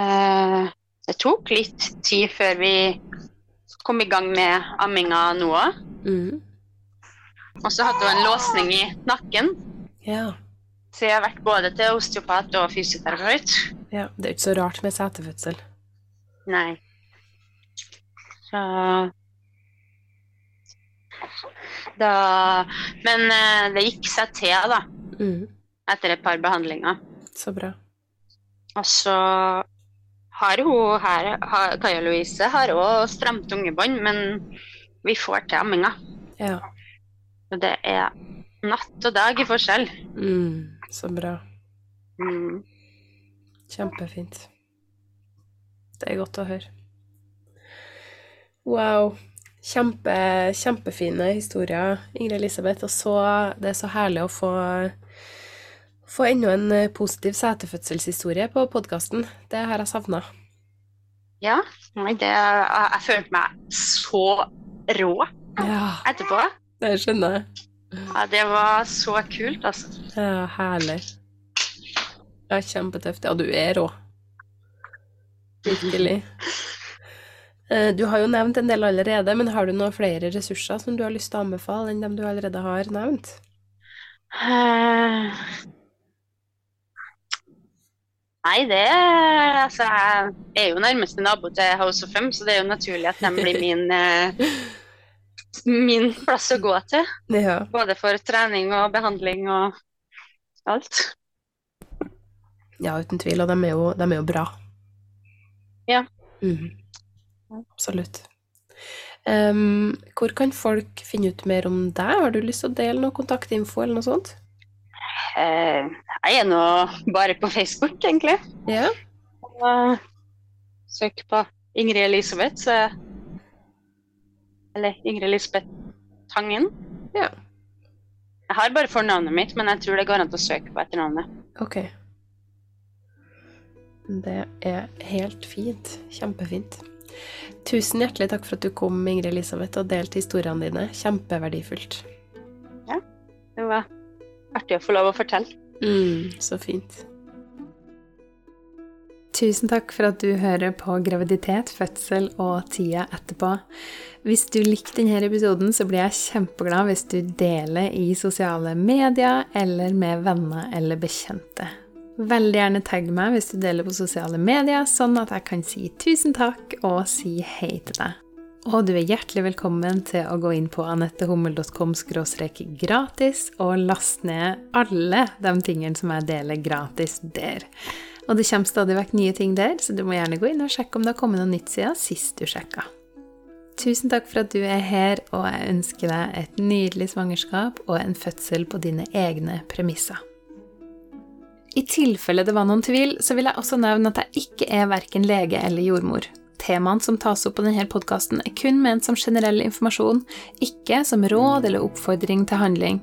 S2: Eh, det tok litt tid før vi kom i gang med amminga nå òg. Mm. Og så hadde hun en låsning i nakken.
S1: Ja.
S2: Så jeg har vært både til osteopat og fysioterapeut.
S1: Ja, Det er ikke så rart med setefødsel.
S2: Nei. Så da Men uh, det gikk seg til, da. Mm. Etter et par behandlinger.
S1: Så bra.
S2: Og så har hun her, Kaja Louise har òg stramt ungebånd, men vi får til amminga.
S1: Ja.
S2: Så det er natt og dag i forskjell.
S1: Mm. Så bra.
S2: Mm.
S1: Kjempefint. Det er godt å høre. Wow. Kjempe, kjempefine historier, Ingrid Elisabeth. Og så, det er så herlig å få, få enda en positiv setefødselshistorie på podkasten. Det har jeg savna.
S2: Ja. Det, jeg følte meg så rå
S1: ja. Det skjønner jeg.
S2: Ja, det var så kult, altså.
S1: Ja, herlig. Ja, kjempetøft. Ja, du er rå. Virkelig. Eh, du har jo nevnt en del allerede, men har du noen flere ressurser som du har lyst til å anbefale enn dem du allerede har nevnt?
S2: Uh, nei, det Altså, jeg er jo nærmeste nabo til House of Fem, så det er jo naturlig at de blir min uh, min plass å gå til.
S1: Ja.
S2: Både for trening og behandling og alt.
S1: Ja, uten tvil. Og de er jo, de er jo bra.
S2: Ja.
S1: Mm. Absolutt. Um, hvor kan folk finne ut mer om deg? Har du lyst til å dele noe kontaktinfo eller noe sånt?
S2: Uh, jeg er nå bare på Facebook, egentlig.
S1: Ja.
S2: Uh, søk på Ingrid Elisabeth, så eller Ingrid Lisbeth Tangen.
S1: Ja.
S2: Jeg har bare fornavnet mitt, men jeg tror det går an å søke på etternavnet.
S1: Ok. Det er helt fint. Kjempefint. Tusen hjertelig takk for at du kom, Ingrid Elisabeth, og delte historiene dine. Kjempeverdifullt.
S2: Ja. Det var artig å få lov å fortelle.
S1: Mm, så fint. Tusen takk for at du hører på graviditet, fødsel og tida etterpå. Hvis du likte denne episoden, så blir jeg kjempeglad hvis du deler i sosiale medier eller med venner eller bekjente. Veldig gjerne tagg meg hvis du deler på sosiale medier, sånn at jeg kan si tusen takk og si hei til deg. Og du er hjertelig velkommen til å gå inn på anettehummel.com gratis og laste ned alle de tingene som jeg deler gratis der. Og det kommer stadig vekk nye ting der, så du må gjerne gå inn og sjekke om det har kommet noe nytt siden sist du sjekka. Tusen takk for at du er her, og jeg ønsker deg et nydelig svangerskap og en fødsel på dine egne premisser. I tilfelle det var noen tvil, så vil jeg også nevne at jeg ikke er verken lege eller jordmor. Temaene som tas opp på denne podkasten, er kun ment som generell informasjon, ikke som råd eller oppfordring til handling.